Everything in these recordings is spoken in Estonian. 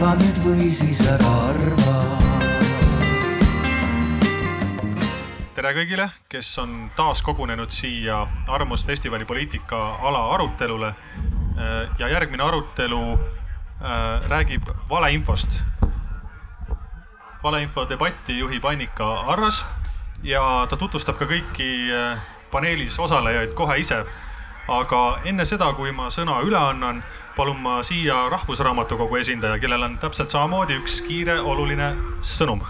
arva nüüd või siis ära arva. tere kõigile, kes on taas kogunenud siia Arvamusfestivali poliitika ala arutelule. ja järgmine arutelu äh, räägib valeinfost. valeinfo debatti juhib Annika Arras ja ta tutvustab ka kõiki äh, paneelis osalejaid kohe ise. Aga enne seda, kui ma sõna üle annan, palun ma siia Rahvusraamatukogu esindaja, kellel on täpselt samamoodi üks kiire oluline sõnum.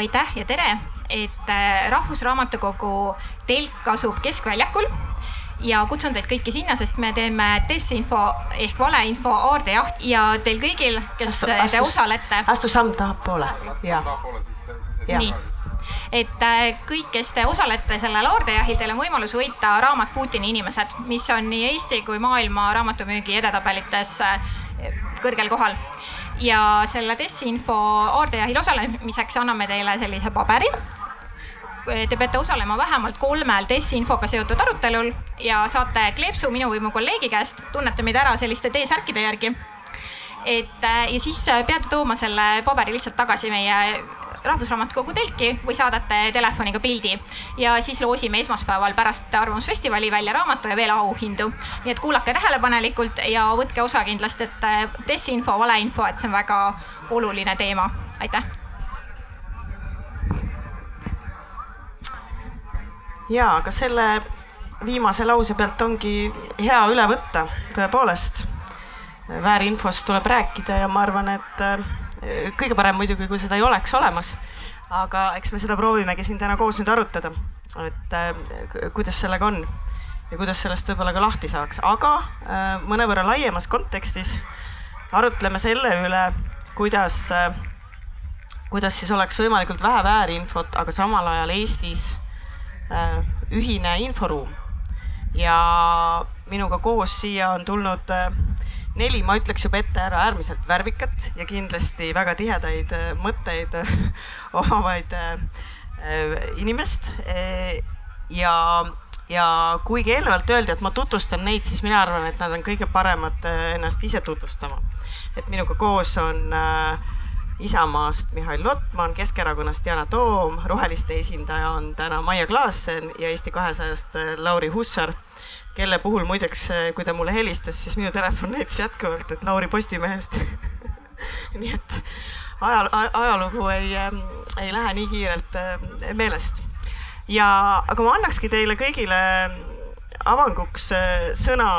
aitäh ja tere, et äh, Rahvusraamatukogu telk asub Keskväljakul ja kutsun teid kõiki sinna, sest me teeme desinfo ehk valeinfo aardejaht ja teil kõigil, kes Astu- te astus- osalete. astu samm tahapoole. ja, nii, et äh, kõik, kes te osalete sellel aardejahil, teil on võimalus võita raamat Putini inimesed, mis on nii Eesti kui maailma raamatumüügi edetabelites äh, kõrgel kohal. ja selle desinfo aardejahil osalemiseks anname teile sellise paberi te peate osalema vähemalt kolmel desinfoga seotud arutelul ja saate kleepsu minu või mu kolleegi käest, tunnete meid ära selliste T-särkide järgi. et äh, ja siis peate tooma selle paberi lihtsalt tagasi meie Rahvusraamatukogu telki või saadate telefoniga pildi ja siis loosime esmaspäeval pärast Arvamusfestivali välja raamatu ja veel auhindu. nii et kuulake tähelepanelikult ja võtke osa kindlasti, et desinfo, valeinfo, et see on väga oluline teema. aitäh ja aga selle viimase lause pealt ongi hea üle võtta, tõepoolest. väärinfost tuleb rääkida ja ma arvan, et äh, kõige parem muidugi, kui seda ei oleks olemas. aga eks me seda proovimegi siin täna koos nüüd arutada, et äh, kuidas sellega on ja kuidas sellest võib-olla ka lahti saaks, aga äh, mõnevõrra laiemas kontekstis arutleme selle üle, kuidas, kuidas siis oleks võimalikult vähe väärinfot, aga samal ajal Eestis äh, ühine inforuum. ja minuga koos siia on tulnud äh, neli, ma ütleks juba ette ära, äärmiselt värvikat ja kindlasti väga tihedaid äh, mõtteid omavaid inimest. ja, ja kuigi eelnevalt öeldi, et ma tutvustan neid, siis mina arvan, et nad on kõige paremad ennast ise tutvustama. et minuga koos on äh, Isamaast Mihhail Lotman, Keskerakonnast Yana Toom, Roheliste esindaja on täna Maia Klaassen ja Eesti kahesajast Lauri Hussar, kelle puhul muideks, kui ta mulle helistas, siis minu telefon näitas jätkuvalt, et Lauri Postimehest nii et ajal, ajalugu ei, ei lähe nii kiirelt meelest. ja, aga ma annakski teile kõigile avanguks sõna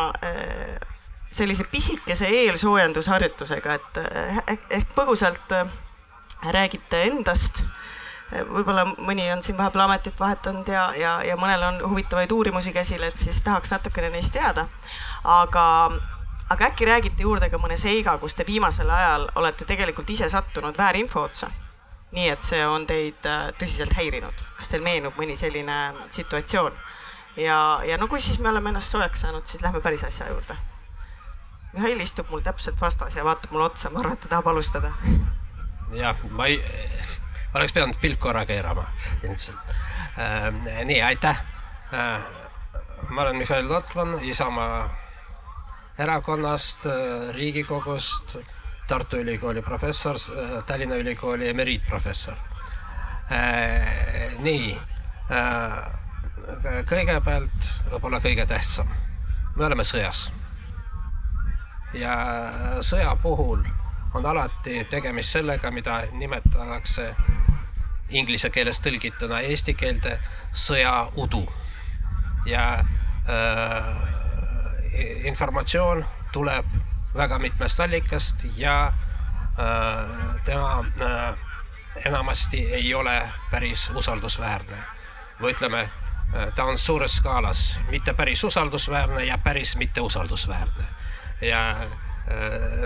sellise pisikese eelsoojendusharjutusega, et ehk põgusalt räägite endast. Võib-olla mõni on siin vahepeal ametit vahetanud ja, ja, ja mõnel on huvitavaid uurimusi käsil, et siis tahaks natukene neist teada. aga, aga äkki räägite juurde ka mõne seiga, kus te viimasel ajal olete tegelikult ise sattunud väärinfo otsa? nii et see on teid tõsiselt häirinud, kas teil meenub mõni selline situatsioon? ja, ja no kui siis me oleme ennast soojaks saanud, siis lähme päris asja juurde Mihhail istub mul täpselt vastas ja vaatab mulle otsa, ma arvan, et ta tahab alustada. jah, ma ei, oleks pidanud pilk korra keerama ilmselt äh,. nii, aitäh äh,. ma olen Mihhail Lotman Isamaa erakonnast äh,, Riigikogust, Tartu Ülikooli professor äh,, Tallinna Ülikooli emeriitprofessor äh,. nii äh,, kõigepealt võib-olla kõige tähtsam, me oleme sõjas ja sõja puhul on alati tegemist sellega, mida nimetatakse inglise keeles tõlgituna eesti keelde sõjaudu. ja äh, informatsioon tuleb väga mitmest allikast ja äh, tema äh, enamasti ei ole päris usaldusväärne. või ütleme, ta on suures skaalas mitte päris usaldusväärne ja päris mitteusaldusväärne ja äh,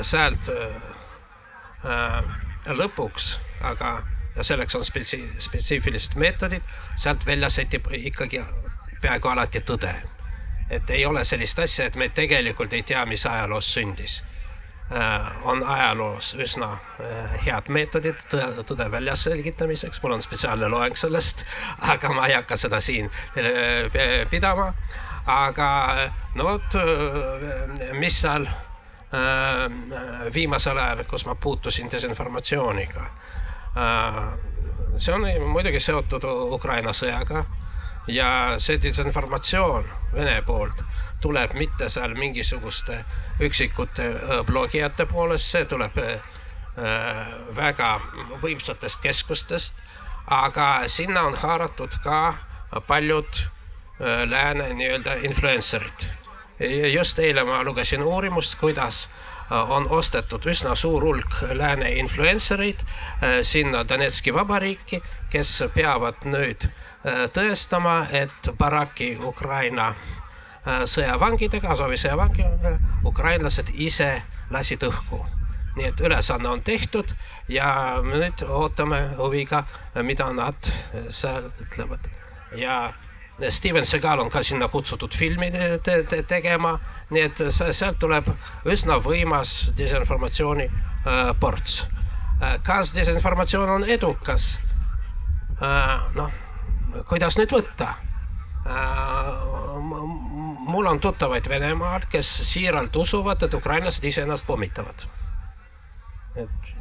sealt äh, lõpuks, aga selleks on spetsi-, spetsiifilised meetodid, sealt välja setib ikkagi peaaegu alati tõde. et ei ole sellist asja, et me tegelikult ei tea, mis ajaloos sündis äh,. on ajaloos üsna äh, head meetodid tõe, tõde väljaselgitamiseks, mul on spetsiaalne loeng sellest, aga ma ei hakka seda siin äh, pidama aga no vot, mis seal viimasel ajal, kus ma puutusin desinformatsiooniga. see on muidugi seotud Ukraina sõjaga ja see desinformatsioon Vene poolt tuleb mitte seal mingisuguste üksikute blogijate poolest, see tuleb väga võimsatest keskustest, aga sinna on haaratud ka paljud lääne nii-öelda influencer'id. Just eile ma lugesin uurimust, kuidas on ostetud üsna suur hulk lääne influencer'id sinna Donetski vabariiki, kes peavad nüüd tõestama, et Baraki Ukraina sõjavangidega, Azovi sõjavangidega ukrainlased ise lasid õhku. nii et ülesanne on tehtud ja nüüd ootame huviga, mida nad seal ütlevad. ja Steven Segal on ka sinna kutsutud filmi te te tegema, nii et sealt tuleb üsna võimas desinformatsiooni äh, ports. kas desinformatsioon on edukas äh,? noh kuidas nüüd võtta? mul on tuttavaid Venemaal, kes siiralt usuvad, et ukrainlased iseennast pommitavad. et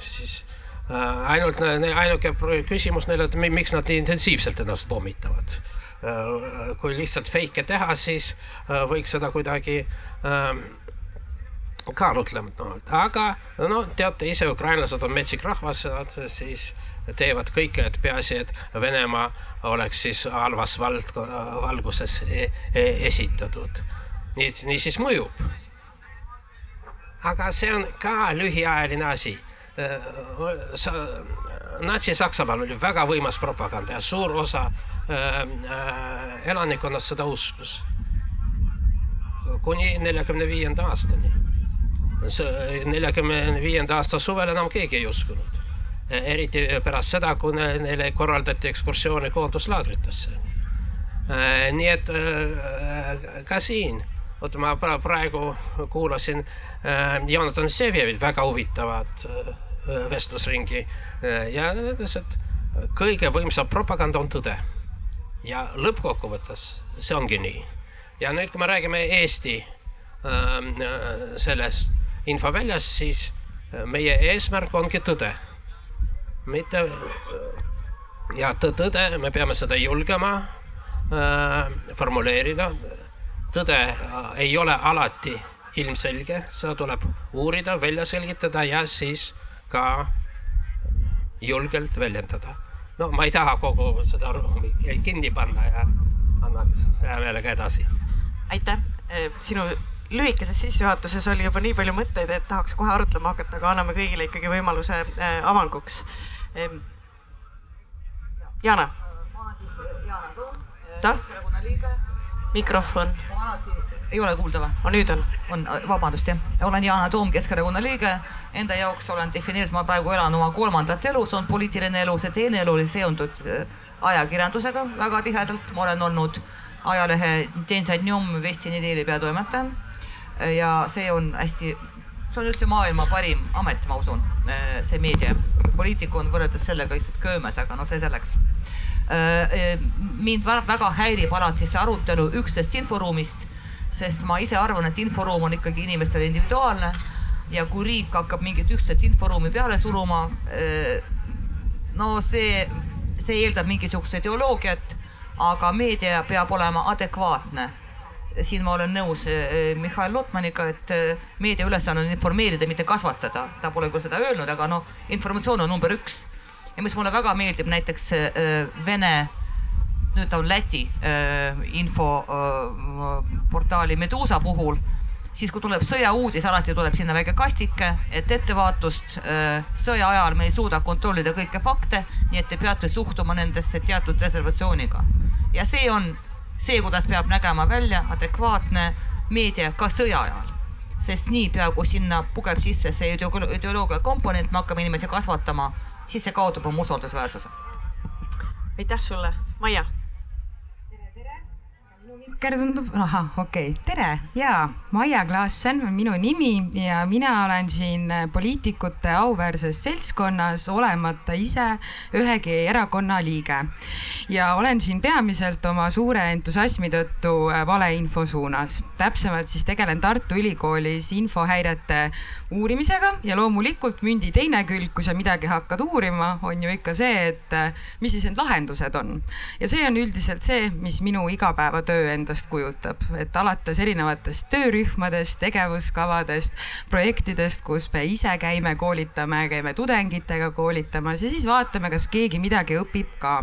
siis äh, ainult ainuke küsimus neil, et miks nad nii intensiivselt ennast pommitavad. Äh, kui lihtsalt feike teha, siis äh, võiks seda kuidagi kaalutlematult, aga no teate ise, ukrainlased on metsik rahvas, siis teevad kõike, et peaasi, et Venemaa oleks siis halvas vald, valguses e e esitatud. nii, niisiis mõjub. aga see on ka lühiajaline asi. Natsi-Saksamaal oli väga võimas propaganda ja suur osa äh, äh, elanikkonnast seda uskus. kuni neljakümne viienda aastani neljakümne viienda aasta suvel enam keegi ei uskunud. eriti pärast seda, kui neile korraldati ekskursioone koonduslaagritesse. nii et ka siin, vot ma praegu kuulasin Jonathan Sevjevit väga huvitavat vestlusringi ja ütles, et kõige võimsam propaganda on tõde. ja lõppkokkuvõttes see ongi nii. ja nüüd, kui me räägime Eesti sellest infoväljas, siis äh, meie eesmärk ongi tõde. mitte ja tõde, me peame seda julgema äh, formuleerida. Tõde äh, ei ole alati ilmselge, seda tuleb uurida, välja selgitada ja siis ka julgelt väljendada. no ma ei taha kogu seda ruumi kinni panna ja annaks hea meelega edasi. aitäh, sinu lühikeses sissejuhatuses oli juba nii palju mõtteid, et tahaks kohe arutlema hakata, aga anname kõigile ikkagi võimaluse äh, avanguks. Jana. ma olen siis Jana Toom? Keskerakonna liige. Mikrofon. ei ole kuulda või? no nüüd on. on, vabandust jah, olen Yana Toom, Keskerakonna liige. Enda jaoks olen defineerinud, ma praegu elan oma kolmandat elu, see on poliitiline elu, see teine elu oli seondunud ajakirjandusega väga tihedalt, ma olen olnud ajalehe Densajnjom Vesti Nedeli peatoimetaja ja see on hästi, see on üldse maailma parim amet, ma usun, see meedia. poliitik on võrreldes sellega lihtsalt köömes, aga no see selleks. Mind väga häirib alati see arutelu üksteist inforuumist, sest ma ise arvan, et inforuum on ikkagi inimestele individuaalne ja kui riik hakkab mingit ühtset inforuumi peale suruma, no see, see eeldab mingisugust ideoloogiat, aga meedia peab olema adekvaatne siin ma olen nõus Mihhail Lotmaniga, et meedia ülesanne on informeerida, mitte kasvatada. ta pole küll seda öelnud, aga noh, informatsioon on number üks. Ja mis mulle väga meeldib näiteks eh, Vene, nüüd on Läti infoportaali Meduusa puhul, siis kui tuleb sõjauudis, alati tuleb sinna väike kastike, et ettevaatust, sõja ajal me ei suuda kontrollida kõiki fakte, nii et te peate suhtuma nendesse teatud reservatsiooniga. ja see on see, kuidas peab nägema välja adekvaatne meedia ka sõja ajal. sest niipea, kui sinna pugeb sisse see ideoloogia komponent, me hakkame inimesi kasvatama, siis see kaotab oma usaldusväärsuse. aitäh sulle, Maia. Mikker tundub, ahah, okei okay., tere ja Maia Klaassen on minu nimi ja mina olen siin poliitikute auväärses seltskonnas, olemata ise ühegi erakonna liige. ja olen siin peamiselt oma suure entusiasmi tõttu valeinfo suunas. täpsemalt siis tegelen Tartu Ülikoolis infohäirete uurimisega ja loomulikult mündi teine külg, kui sa midagi hakkad uurima, on ju ikka see, et mis siis need lahendused on. ja see on üldiselt see, mis minu igapäevatöö endast kujutab, et alates erinevatest töörühmadest, tegevuskavadest, projektidest, kus me ise käime, koolitame, käime tudengitega koolitamas ja siis vaatame, kas keegi midagi õpib ka.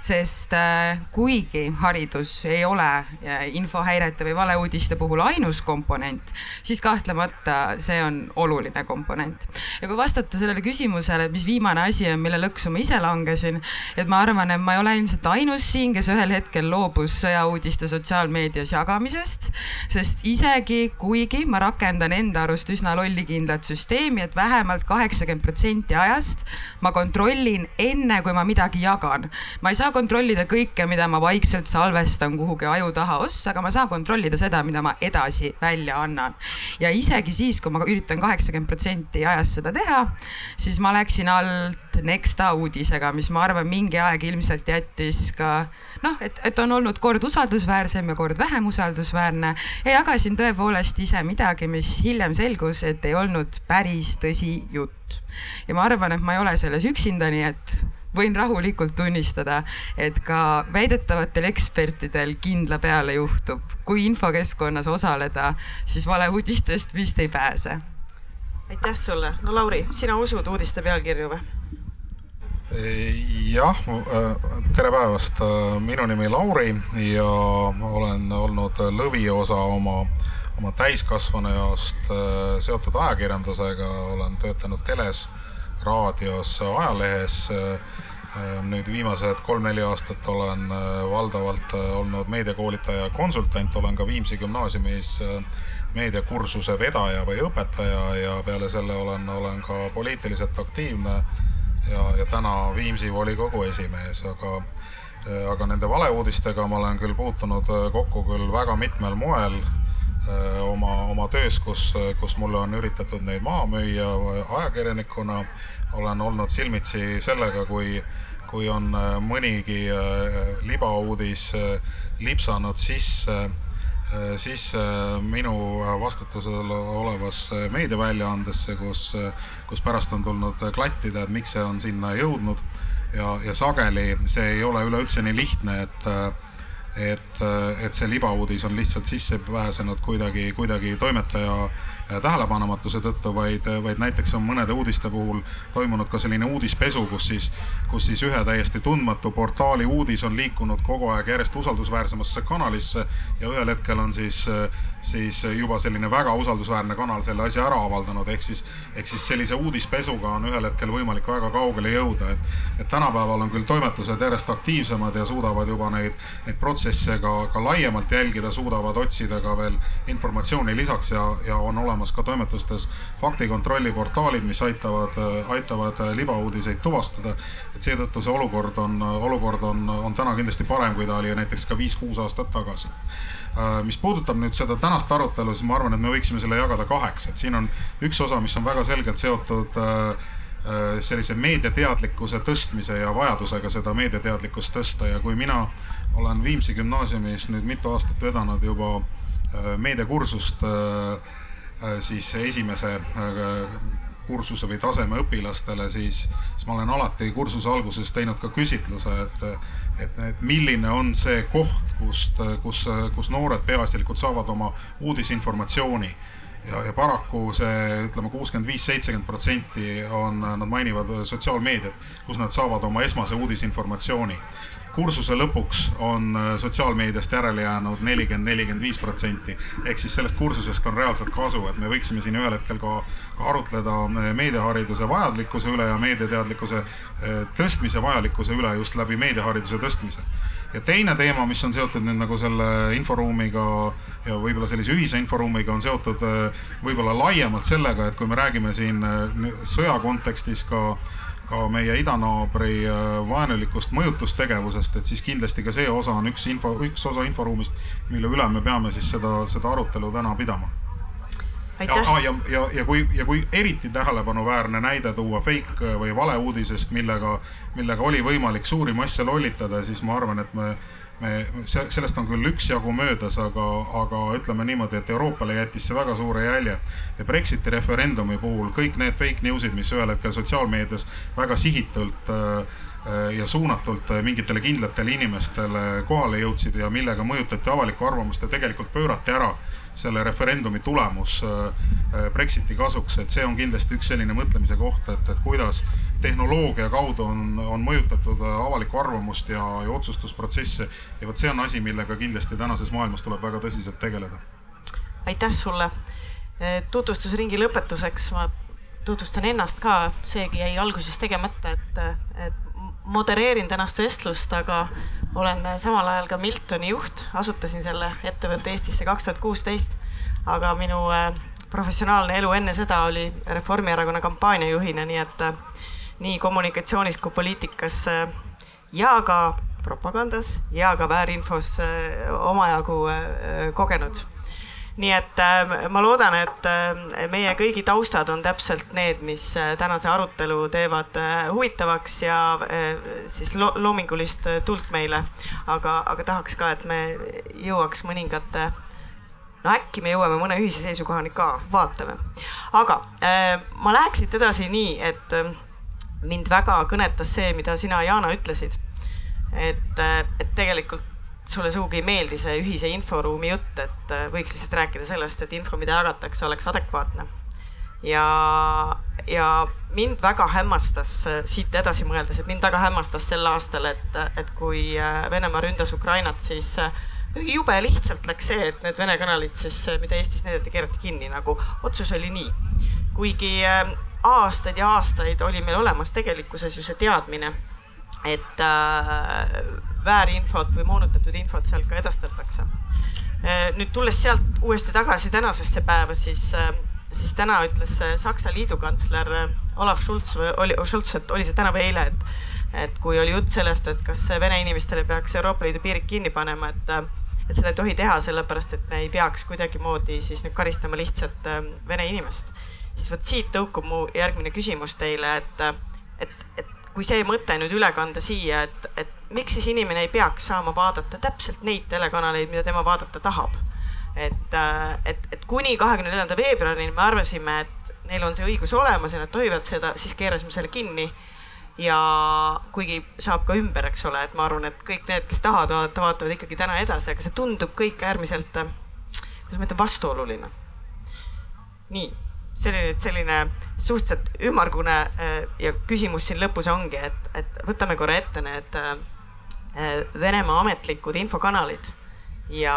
sest äh, kuigi haridus ei ole äh, infohäirete või valeuudiste puhul ainus komponent, siis kahtlemata see on oluline komponent. ja kui vastata sellele küsimusele, et mis viimane asi on, mille lõksu ma ise langesin, et ma arvan, et ma ei ole ilmselt ainus siin, kes ühel hetkel loobus sõjauudiste sotsiaalmeedias jagamisest, sest isegi kuigi ma rakendan enda arust üsna lollikindlat süsteemi, et vähemalt kaheksakümmend protsenti ajast ma kontrollin enne, kui ma midagi jagan. ma ei saa kontrollida kõike, mida ma vaikselt salvestan kuhugi aju taha ossa, aga ma saan kontrollida seda, mida ma edasi välja annan. ja isegi siis, kui ma üritan kaheksakümmend protsenti ajast seda teha, siis ma läksin alt Nexta uudisega, mis ma arvan, mingi aeg ilmselt jättis ka noh, et, et on olnud kord usaldusväärsem ja kord vähem usaldusväärne ja jagasin tõepoolest ise midagi, mis hiljem selgus, et ei olnud päris tõsi jutt. ja ma arvan, et ma ei ole selles üksinda, nii et võin rahulikult tunnistada, et ka väidetavatel ekspertidel kindla peale juhtub, kui infokeskkonnas osaleda, siis valeuudistest vist ei pääse. aitäh sulle, no Lauri, sina usud uudiste pealkirju või? Jah, tere päevast, minu nimi Lauri ja olen olnud lõviosa oma, oma täiskasvanueast seotud ajakirjandusega, olen töötanud teles, raadios, ajalehes. nüüd viimased kolm-neli aastat olen valdavalt olnud meediakoolitaja ja konsultant, olen ka Viimsi gümnaasiumis meediakursuse vedaja või õpetaja ja peale selle olen, olen ka poliitiliselt aktiivne ja, täna Viimsi volikogu esimees, aga, aga nende valeuudistega ma olen küll puutunud kokku küll väga mitmel moel oma, oma töös, kus, mulle on üritatud neid maha müüa ajakirjanikuna. olen olnud silmitsi sellega, kui on mõnigi libauudis lipsanud sisse sisse minu vastutusel olevasse meediaväljaandesse, kus, pärast on tulnud klattida, et miks see on sinna jõudnud. ja, ja sageli see ei ole üleüldse nii lihtne, et et, et see libauudis on lihtsalt sisse pääsenud kuidagi, kuidagi toimetaja tähelepanematuse tõttu, vaid, vaid näiteks on mõnede uudiste puhul toimunud ka selline uudispesu, kus siis, kus siis ühe täiesti tundmatu portaali uudis on liikunud kogu aeg järjest usaldusväärsemasse kanalisse ja ühel hetkel on siis, siis juba selline väga usaldusväärne kanal selle asja ära avaldanud, ehk siis, ehk siis sellise uudispesuga on ühel hetkel võimalik väga kaugele jõuda, et, et tänapäeval on küll toimetused järjest aktiivsemad ja suudavad juba neid, neid protsesse ka, ka laiemalt jälgida, suudavad otsida ka veel informatsiooni lisaks ja, ja on olemas ka toimetustes faktikontrolli portaalid, mis aitavad, aitavad libauudiseid tuvastada. et seetõttu see olukord on, olukord on, on täna kindlasti parem, kui ta oli näiteks ka viis-kuus aastat tagasi mis puudutab nüüd seda tänast arutelu, siis ma arvan, et me võiksime selle jagada kaheks, et siin on üks osa, mis on väga selgelt seotud sellise meediateadlikkuse tõstmise ja vajadusega seda meediateadlikkust tõsta. Ja kui mina olen Viimsi gümnaasiumis nüüd mitu aastat vedanud juba meediakursust Äh, siis esimese äh, kursuse või taseme õpilastele, siis, siis ma olen alati kursuse alguses teinud ka küsitluse, et, et, et milline on see koht, kust, kus, kus noored peaasjalikult saavad oma uudisinformatsiooni. Ja, ja paraku see ütleme, kuuskümmend viis, seitsekümmend protsenti on, nad mainivad sotsiaalmeediat, kus nad saavad oma esmase uudisinformatsiooni kursuse lõpuks on äh, sotsiaalmeediast järele jäänud nelikümmend, nelikümmend viis protsenti. ehk siis sellest kursusest on reaalselt kasu, et me võiksime siin ühel hetkel ka, ka arutleda äh, meediahariduse vajalikkuse üle ja meediateadlikkuse äh, tõstmise vajalikkuse üle just läbi meediahariduse tõstmise. ja teine teema, mis on seotud nüüd nagu selle inforuumiga ja võib-olla sellise ühise inforuumiga, on seotud võib-olla laiemalt sellega, et kui me räägime siin sõja kontekstis ka ka meie idanaabri vaenulikust mõjutustegevusest, et siis kindlasti ka see osa on üks info, üks osa inforuumist, mille üle me peame siis seda, seda arutelu täna pidama. Ja, ja, ja, ja kui, ja kui eriti tähelepanuväärne näide tuua fake või valeuudisest, millega, millega oli võimalik suuri masse lollitada, siis ma arvan, et me me, sellest on küll üksjagu möödas, aga, aga ütleme niimoodi, et Euroopale jättis see väga suure jälje. ja Brexiti referendumi puhul kõik need fake news'id, mis ühel hetkel sotsiaalmeedias väga sihitult äh, ja suunatult mingitele kindlatele inimestele kohale jõudsid ja millega mõjutati avalikku arvamust ja tegelikult pöörati ära selle referendumi tulemus äh, Brexiti kasuks, et see on kindlasti üks selline mõtlemise koht, et, et kuidas tehnoloogia kaudu on, on mõjutatud äh, avalikku arvamust ja, ja otsustusprotsesse. ja vot see on asi, millega kindlasti tänases maailmas tuleb väga tõsiselt tegeleda. aitäh sulle. Äh, tutvustusringi lõpetuseks ma tutvustan ennast ka, seegi jäi alguses tegemata, et, et modereerin tänast vestlust, aga olen samal ajal ka Miltoni juht, asutasin selle ettevõtte Eestisse kaks tuhat kuusteist. aga minu äh, professionaalne elu enne seda oli Reformierakonna kampaaniajuhina, nii et äh, nii kommunikatsioonis kui poliitikas äh, ja ka propagandas ja ka väärinfos omajagu kogenud nii et äh, ma loodan, et äh, meie kõigi taustad on täpselt need, mis äh, tänase arutelu teevad huvitavaks ja siis lo loomingulist tuld meile. aga, aga tahaks ka, et me jõuaks mõningate no äkki me jõuame mõne ühise seisukohani ka, vaatame. aga ma läheks siit edasi nii, et mind väga kõnetas see, mida sina, Yana, ütlesid. et, et tegelikult sulle sugugi ei meeldi see ühise inforuumi jutt, et äh, võiks lihtsalt rääkida sellest, et info, mida jagatakse, oleks adekvaatne. ja, ja mind väga hämmastas äh, siit edasi mõeldes, et mind väga hämmastas sel aastal, et, et kui äh, Venemaa ründas Ukrainat, siis kuidagi jube lihtsalt läks see, et need Vene kanalid siis, mida Eestis näidati, keerati kinni, nagu otsus oli nii. kuigi aastaid ja aastaid oli meil olemas tegelikkuses ju see teadmine, et äh, väärinfot või moonutatud infot sealt ka edastatakse. Äh, nüüd tulles sealt uuesti tagasi tänasesse päeva, siis, äh, siis täna ütles äh, Saksa liidukantsler Olav Schulz või oli, Schulz, et oli see täna või eile, et, et kui oli jutt sellest, et kas Vene inimestele peaks Euroopa Liidu piirid kinni panema, et, et seda ei tohi teha, sellepärast et me ei peaks kuidagimoodi siis nüüd karistama lihtsat Vene inimest. siis vot siit tõukub mu järgmine küsimus teile, et, et, et kui see mõte nüüd üle kanda siia, et, et miks siis inimene ei peaks saama vaadata täpselt neid telekanaleid, mida tema vaadata tahab. et, äh, et, et kuni kahekümne neljanda veebruarini me arvasime, et neil on see õigus olemas ja nad tohivad seda, siis keerasime selle kinni. ja kuigi saab ka ümber, eks ole, et ma arvan, et kõik need, kes tahavad vaadata, vaatavad ikkagi täna edasi, aga see tundub kõik äärmiselt, äh, kuidas ma ütlen, vastuoluline. nii see oli nüüd selline suhteliselt ümmargune äh, ja küsimus siin lõpus ongi, et, et võtame korra ette need äh, Venemaa ametlikud infokanalid ja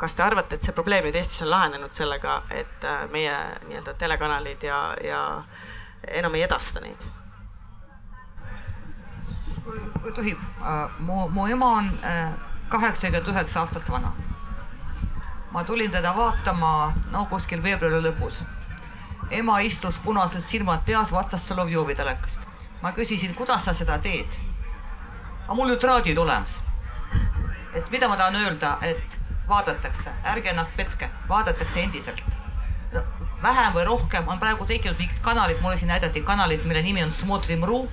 kas te arvate, et see probleem nüüd Eestis on lahenenud sellega, et äh, meie nii-öelda telekanalid ja, ja enam ei edasta neid? kui tohib, mu, mu ema on kaheksakümmend üheksa aastat vana. ma tulin teda vaatama no kuskil veebruari lõpus ema istus punased silmad peas, vaatas Solovjovi telekast. ma küsisin, kuidas sa seda teed? aga mul ju traadid olemas. et mida ma tahan öelda, et vaadatakse, ärge ennast petke, vaadatakse endiselt no,. vähem või rohkem on praegu tekkinud mingid kanalid, mulle siin näidati kanalit, mille nimi on Smotrim.ru,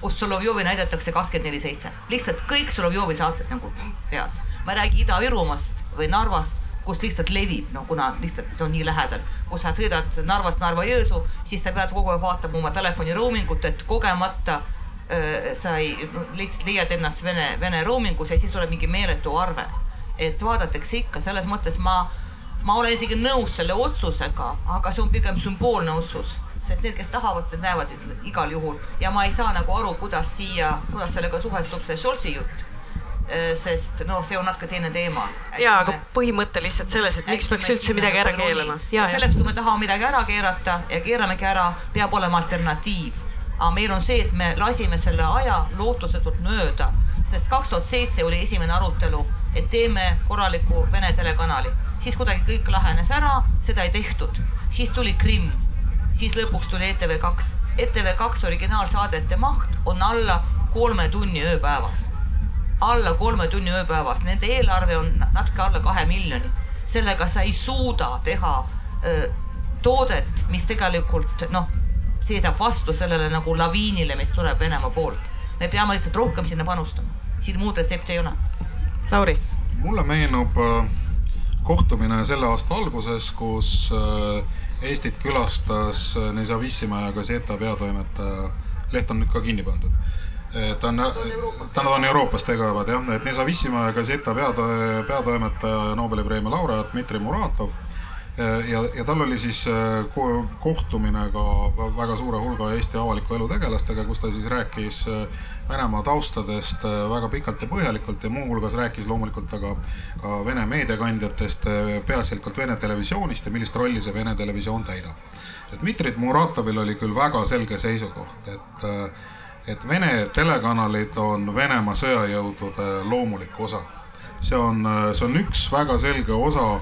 kus Solovjovi näidatakse kakskümmend neli seitse. lihtsalt kõik Solovjovi saated nagu peas. ma ei räägi Ida-Virumaast või Narvast kus lihtsalt levib, no kuna lihtsalt see on nii lähedal, kus sa sõidad Narvast Narva-Jõesuu, siis sa pead kogu aeg vaatama oma telefoni roamingut, et kogemata äh, sa ei no, lihtsalt leiad ennast Vene, Vene roamingus ja siis tuleb mingi meeletu arve. et vaadatakse ikka, selles mõttes ma, ma olen isegi nõus selle otsusega, aga see on pigem sümboolne otsus. Sest need, kes tahavad, need näevad igal juhul. Ja ma ei saa nagu aru, kuidas siia, kuidas sellega suhestub see Scholzi jutt sest noh, see on natuke teine teema. ja, aga põhimõte lihtsalt selles, et miks peaks üldse midagi ära keelama. selleks, kui me tahame midagi ära keerata ja keeramegi ära, peab olema alternatiiv. aga meil on see, et me lasime selle aja lootusetult mööda, sest kaks tuhat seitse oli esimene arutelu, et teeme korraliku Vene telekanali, siis kuidagi kõik lahenes ära, seda ei tehtud, siis tuli Krimm, siis lõpuks tuli ETV2 ETV2 originaalsaadete maht on alla kolme tunni ööpäevas. Alla kolme tunni ööpäevas, nende eelarve on natuke alla kahe miljoni. sellega sa ei suuda teha öö, toodet, mis tegelikult noh, seisab vastu sellele nagu laviinile, mis tuleb Venemaa poolt. me peame lihtsalt rohkem sinna panustama, siin muud retsepti ei ole. Lauri. mulle meenub kohtumine selle aasta alguses, kus Eestit külastas äh, Nezavissima ja Gazeta peatoimetaja, leht on nüüd ka kinni pandud. Ta on, ta on Euroopas tegevad jah, et Nezavissima ja Gazeta peato-, peatoimetaja Nobeli preemia laureaat Dmitri Muratov ja, ja tal oli siis kohtumine ka väga suure hulga Eesti avaliku elu tegelastega, kus ta siis rääkis Venemaa taustadest väga pikalt ja põhjalikult ja muuhulgas rääkis loomulikult aga ka Vene meediakandjatest, peaasjalikult Vene televisioonist ja millist rolli see Vene televisioon täidab. Dmitri Muratovil oli küll väga selge seisukoht, et, et Vene telekanalid on Venemaa sõjajõudude loomulik osa see on, see on üks väga selge osa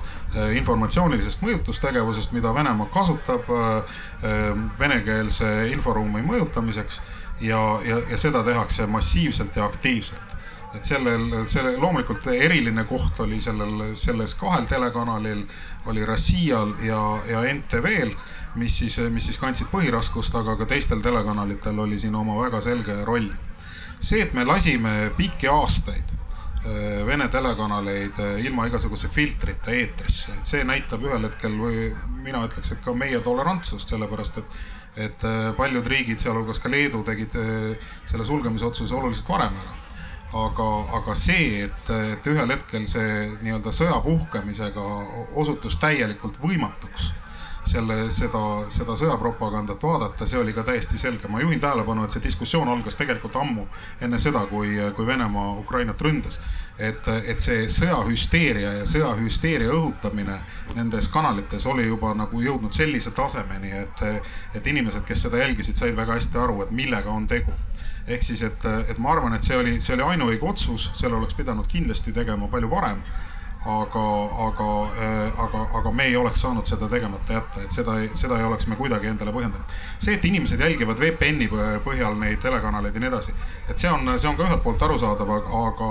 informatsioonilisest mõjutustegevusest, mida Venemaa kasutab venekeelse inforuumi mõjutamiseks ja, ja, ja seda tehakse massiivselt ja aktiivselt. et sellel, selle loomulikult eriline koht oli sellel, selles kahel telekanalil, oli Rossijal ja, ja NTV-l, mis siis, mis siis kandsid põhiraskust, aga ka teistel telekanalitel oli siin oma väga selge roll. see, et me lasime pikki aastaid Vene telekanaleid ilma igasuguse filtrita eetrisse, et see näitab ühel hetkel või mina ütleks, et ka meie tolerantsust, sellepärast et et paljud riigid, sealhulgas ka Leedu, tegid selle sulgemise otsuse oluliselt varem ära. aga, aga see, et, et ühel hetkel see nii-öelda sõja puhkemisega osutus täielikult võimatuks selle, seda, seda sõjapropagandat vaadata, see oli ka täiesti selge. ma juhin tähelepanu, et see diskussioon algas tegelikult ammu enne seda, kui, kui Venemaa Ukrainat ründas. et, et see sõjahüsteeria ja sõjahüsteeria õhutamine nendes kanalites oli juba nagu jõudnud sellise tasemeni, et, et inimesed, kes seda jälgisid, said väga hästi aru, et millega on tegu ehk siis, et, et ma arvan, et see oli, see oli ainuõige otsus, selle oleks pidanud kindlasti tegema palju varem aga, aga, aga, aga me ei oleks saanud seda tegemata jätta, et seda, seda ei oleks me kuidagi endale põhjendanud. see, et inimesed jälgivad VPN-i põhjal neid telekanaleid ja nii edasi, et see on, see on ka ühelt poolt arusaadav, aga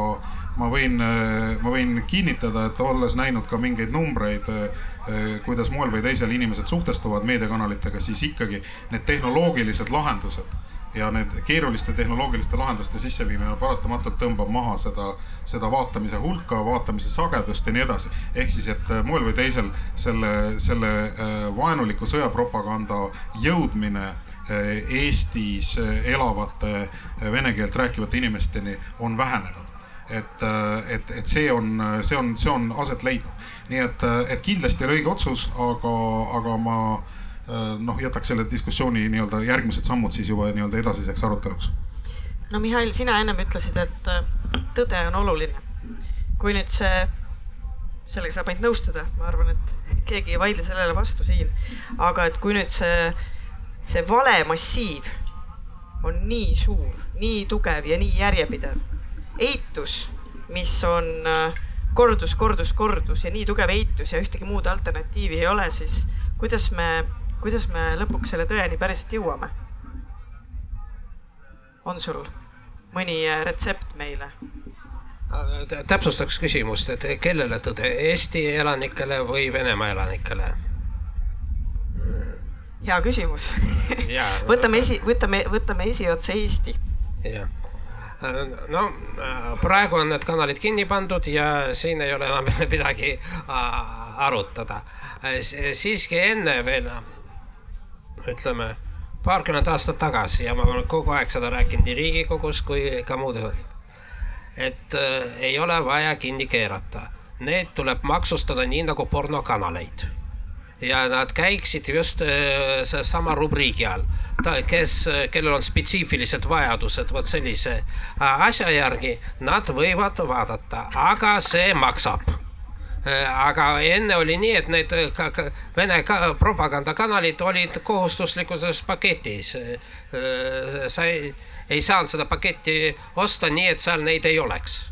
ma võin, ma võin kinnitada, et olles näinud ka mingeid numbreid, kuidas moel või teisel inimesed suhtestuvad meediakanalitega, siis ikkagi need tehnoloogilised lahendused ja need keeruliste tehnoloogiliste lahenduste sisseviimine paratamatult tõmbab maha seda, seda vaatamise hulka, vaatamise sagedust ja nii edasi. ehk siis, et moel või teisel selle, selle vaenuliku sõjapropaganda jõudmine Eestis elavate vene keelt rääkivate inimesteni on vähenenud et, et, et see on, see on, see on aset leidnud. nii et, et kindlasti oli õige otsus, aga, aga ma Äh, noh, jätaks selle diskussiooni nii-öelda järgmised sammud siis juba nii-öelda edasiseks aruteluks. no Mihhail, sina ennem ütlesid, et äh, tõde on oluline. kui nüüd see, sellega saab ainult nõustuda, ma arvan, et keegi ei vaidle sellele vastu siin. aga et kui nüüd see, see valemassiiv on nii suur, nii tugev ja nii järjepidev, eitus, mis on äh, kordus, kordus, kordus ja nii tugev eitus ja ühtegi muud alternatiivi ei ole, siis kuidas me kuidas me lõpuks selle tõeni päriselt jõuame? on sul mõni äh, retsept meile? täpsustaks küsimust, et kellele tõde, Eesti elanikele või Venemaa elanikele? hea küsimus võtame esi, võtame, võtame esiotsa Eesti. jah no praegu on need kanalid kinni pandud ja siin ei ole enam midagi arutada. siiski enne veel ütleme, paarkümmend aastat tagasi ja ma olen kogu aeg seda rääkinud nii Riigikogus kui ka muudes. et äh, ei ole vaja kinni keerata, need tuleb maksustada nii nagu pornokanaleid ja nad käiksid just äh, seesama rubriigi all. ta, kes, kellel on spetsiifilised vajadused vot sellise äh, asja järgi, nad võivad vaadata, aga see maksab Äh, aga enne oli nii, et need äh, Vene ka, propagandakanalid olid kohustuslikus paketis. Äh, sa ei, ei saanud seda paketti osta nii, et seal neid ei oleks.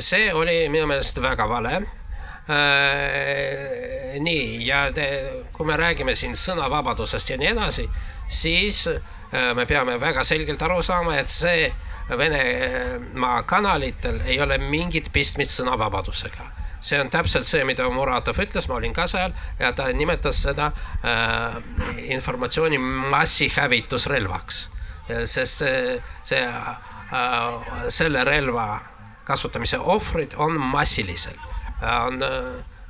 see oli minu meelest väga vale äh, nii, ja te, kui me räägime siin sõnavabadusest ja nii edasi, siis äh, me peame väga selgelt aru saama, et see Venemaa kanalitel ei ole mingit pistmist sõnavabadusega see on täpselt see, mida Muratov ütles, ma olin ka seal ja ta nimetas seda äh, informatsiooni massihävitusrelvaks. sest see, see äh, selle relva kasutamise ohvrid on massiliselt. on,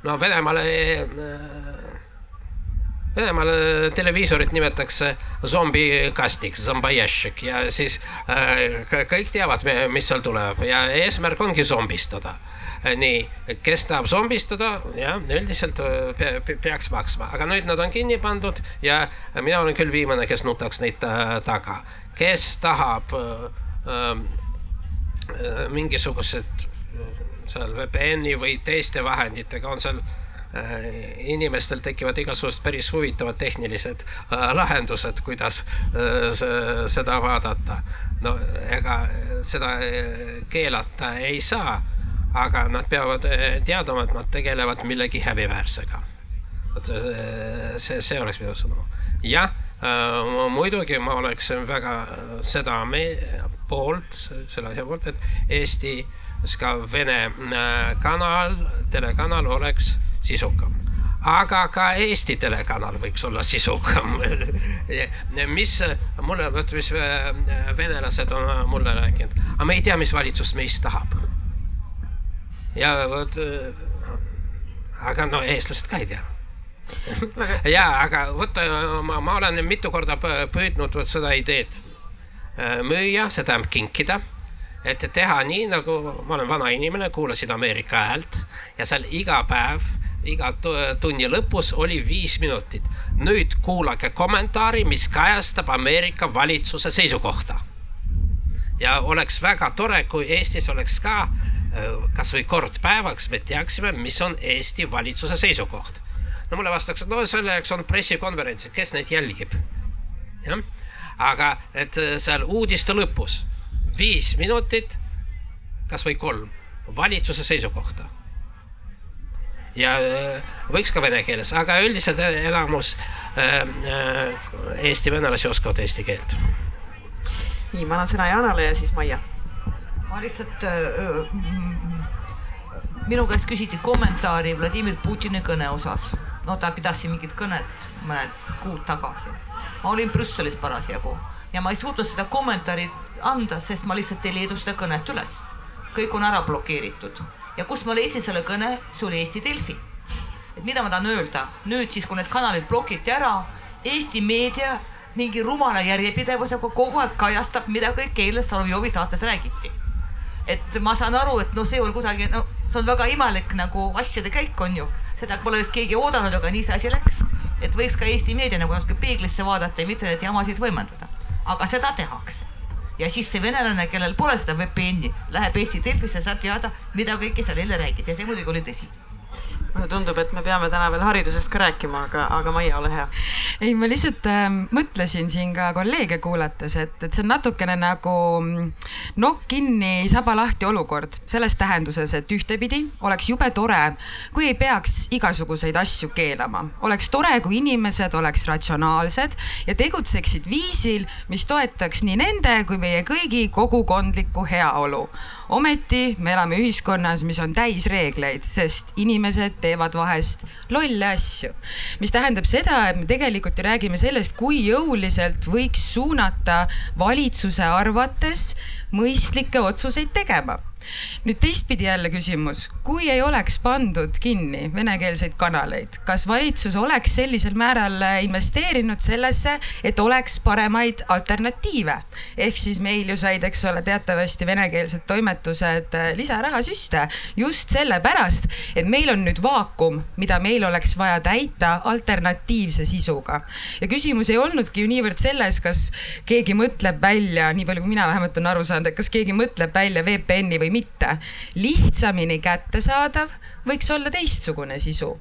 no Venemaal äh, Venemaal televiisorit nimetatakse zombikastiks, zombajašik ja siis äh, kõik teavad, mis seal tuleb ja eesmärk ongi zombistada. Nii, kes tahab zombistada, jah, üldiselt pe peaks maksma, aga nüüd nad on kinni pandud ja mina olen küll viimane, kes nutaks neid taga. kes tahab äh, äh, mingisugused seal VPN-i või teiste vahenditega on seal Äh, inimestel tekivad igasugused päris huvitavad tehnilised äh, lahendused, kuidas äh, seda vaadata. no ega seda keelata ei saa, aga nad peavad teadma, et nad tegelevad millegi häbiväärsega. vot see, see oleks minu sõnum. jah, muidugi ma oleksin väga seda poolt, selle asja poolt, et Eesti ka Vene kanal, telekanal oleks sisukam aga ka Eesti telekanal võiks olla sisukam mis mulle, vot mis venelased on mulle rääkinud, aga me ei tea, mis valitsus meist tahab. Ja vot, äh, aga no eestlased ka ei tea ja, aga vot ma, ma olen mitu korda püüdnud vot seda ideed äh, müüa, see tähendab kinkida et teha nii, nagu ma olen vana inimene, kuulasin Ameerika häält ja seal iga päev iga tunni lõpus oli viis minutit. nüüd kuulake kommentaari, mis kajastab Ameerika valitsuse seisukohta. ja oleks väga tore, kui Eestis oleks ka äh, kasvõi kord päevaks, me teaksime, mis on Eesti valitsuse seisukoht. no mulle vastaks, et no selleks on pressikonverentsid, kes neid jälgib. jah, aga et äh, seal uudiste lõpus viis minutit, kasvõi kolm, valitsuse seisukohta ja äh, võiks ka vene keeles, aga üldiselt enamus eesti venelasi oskavad eesti keelt. nii, ma annan sõna Jaanale ja siis Maia. Ma lihtsalt äh,, minu käest küsiti kommentaari Vladimir Putini kõne osas. no ta pidas siin mingit kõnet mõned kuud tagasi. ma olin Brüsselis parasjagu ja ma ei suutnud seda kommentaari anda, sest ma lihtsalt ei leidnud seda kõnet üles. kõik on ära blokeeritud ja kus ma leidsin selle kõne, see oli Eesti Delfi. et mida ma tahan öelda, nüüd siis, kui need kanalid blokiti ära, Eesti meedia mingi rumala järjepidevusega kogu aeg kajastab, mida kõik eile Solovjovi saates räägiti. Et ma saan aru, et noh, see on kuidagi, no see on väga imelik nagu asjade käik on ju, seda pole vist keegi oodanud, aga nii see asi läks. et võiks ka Eesti meedia nagu natuke peeglisse vaadata ja mitte neid jamasid võimendada. aga seda tehakse ja siis see venelane, kellel pole seda VPN-i, läheb Eesti Delfisse, saab teada, mida kõike seal eile räägiti ja see muidugi oli tõsi mulle tundub, et me peame täna veel haridusest ka rääkima, aga, aga Maia, ole hea. ei, ma lihtsalt äh, mõtlesin siin ka kolleege kuulates, et, et see on natukene nagu mm, nokk kinni, saba lahti olukord. Selles tähenduses, et ühtepidi oleks jube tore, kui ei peaks igasuguseid asju keelama, oleks tore, kui inimesed oleks ratsionaalsed ja tegutseksid viisil, mis toetaks nii nende kui meie kõigi kogukondlikku heaolu ometi me elame ühiskonnas, mis on täis reegleid, sest inimesed teevad vahest lolle asju. mis tähendab seda, et me tegelikult ju räägime sellest, kui jõuliselt võiks suunata valitsuse arvates mõistlikke otsuseid tegema nüüd teistpidi jälle küsimus, kui ei oleks pandud kinni venekeelseid kanaleid, kas valitsus oleks sellisel määral investeerinud sellesse, et oleks paremaid alternatiive? ehk siis meil ju said, eks ole, teatavasti venekeelsed toimetused lisarahasüste just sellepärast, et meil on nüüd vaakum, mida meil oleks vaja täita alternatiivse sisuga. ja küsimus ei olnudki ju niivõrd selles, kas keegi mõtleb välja, nii palju kui mina vähemalt olen aru saanud, et kas keegi mõtleb välja VPN-i või või mitte. lihtsamini kättesaadav võiks olla teistsugune sisu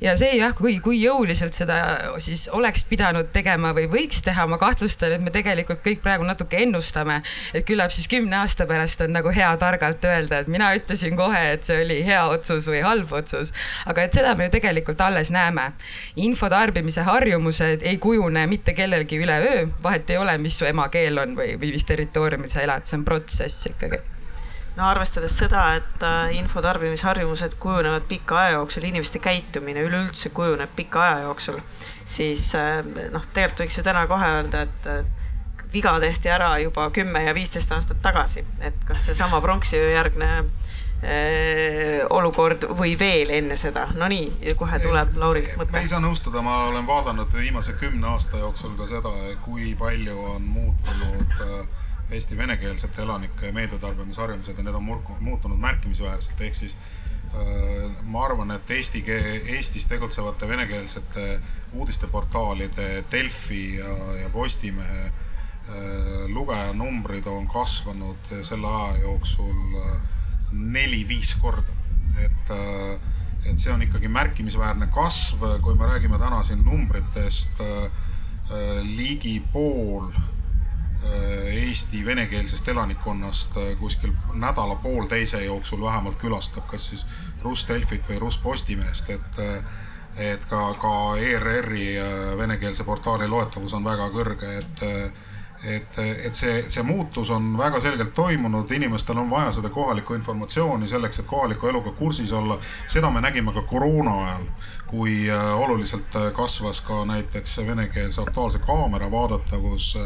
ja see jah, kui, kui jõuliselt seda siis oleks pidanud tegema või võiks teha, ma kahtlustan, et me tegelikult kõik praegu natuke ennustame, et küllap siis kümne aasta pärast on nagu hea targalt öelda, et mina ütlesin kohe, et see oli hea otsus või halb otsus. aga et seda me ju tegelikult alles näeme. info tarbimise harjumused ei kujune mitte kellelgi üleöö, vahet ei ole, mis su emakeel on või, või mis territooriumil sa elad, see on protsess ikkagi no arvestades seda, et äh, info tarbimisharjumused kujunevad pika aja jooksul, inimeste käitumine üleüldse kujuneb pika aja jooksul, siis äh, noh, tegelikult võiks ju täna kohe öelda, et viga tehti ära juba kümme ja viisteist aastat tagasi, et kas seesama pronksiöö järgne äh, olukord või veel enne seda, no nii, kohe tuleb Laurilt mõte. ei saa nõustuda, ma olen vaadanud viimase kümne aasta jooksul ka seda, kui palju on muutunud äh, Eesti venekeelsete elanike meediatarbimisharjumused ja need on muutunud märkimisväärselt, ehk siis äh, ma arvan, et eesti, Eestis tegutsevate venekeelsete uudisteportaalide Delfi ja, Postimehe äh, lugejanumbrid on kasvanud selle aja jooksul äh, neli-viis korda. et, et see on ikkagi märkimisväärne kasv, kui me räägime täna siin numbritest, ligi pool Eesti venekeelsest elanikkonnast äh, kuskil nädala-poolteise jooksul vähemalt külastab kas siis Rus Delfit või Rus Postimeest, et äh, et ka, ka ERR-i venekeelse portaali loetavus on väga kõrge, et et, et see, see muutus on väga selgelt toimunud, inimestel on vaja seda kohalikku informatsiooni selleks, et kohaliku eluga kursis olla. seda me nägime ka koroona ajal, kui oluliselt kasvas ka näiteks venekeelse Aktuaalse Kaamera vaadatavus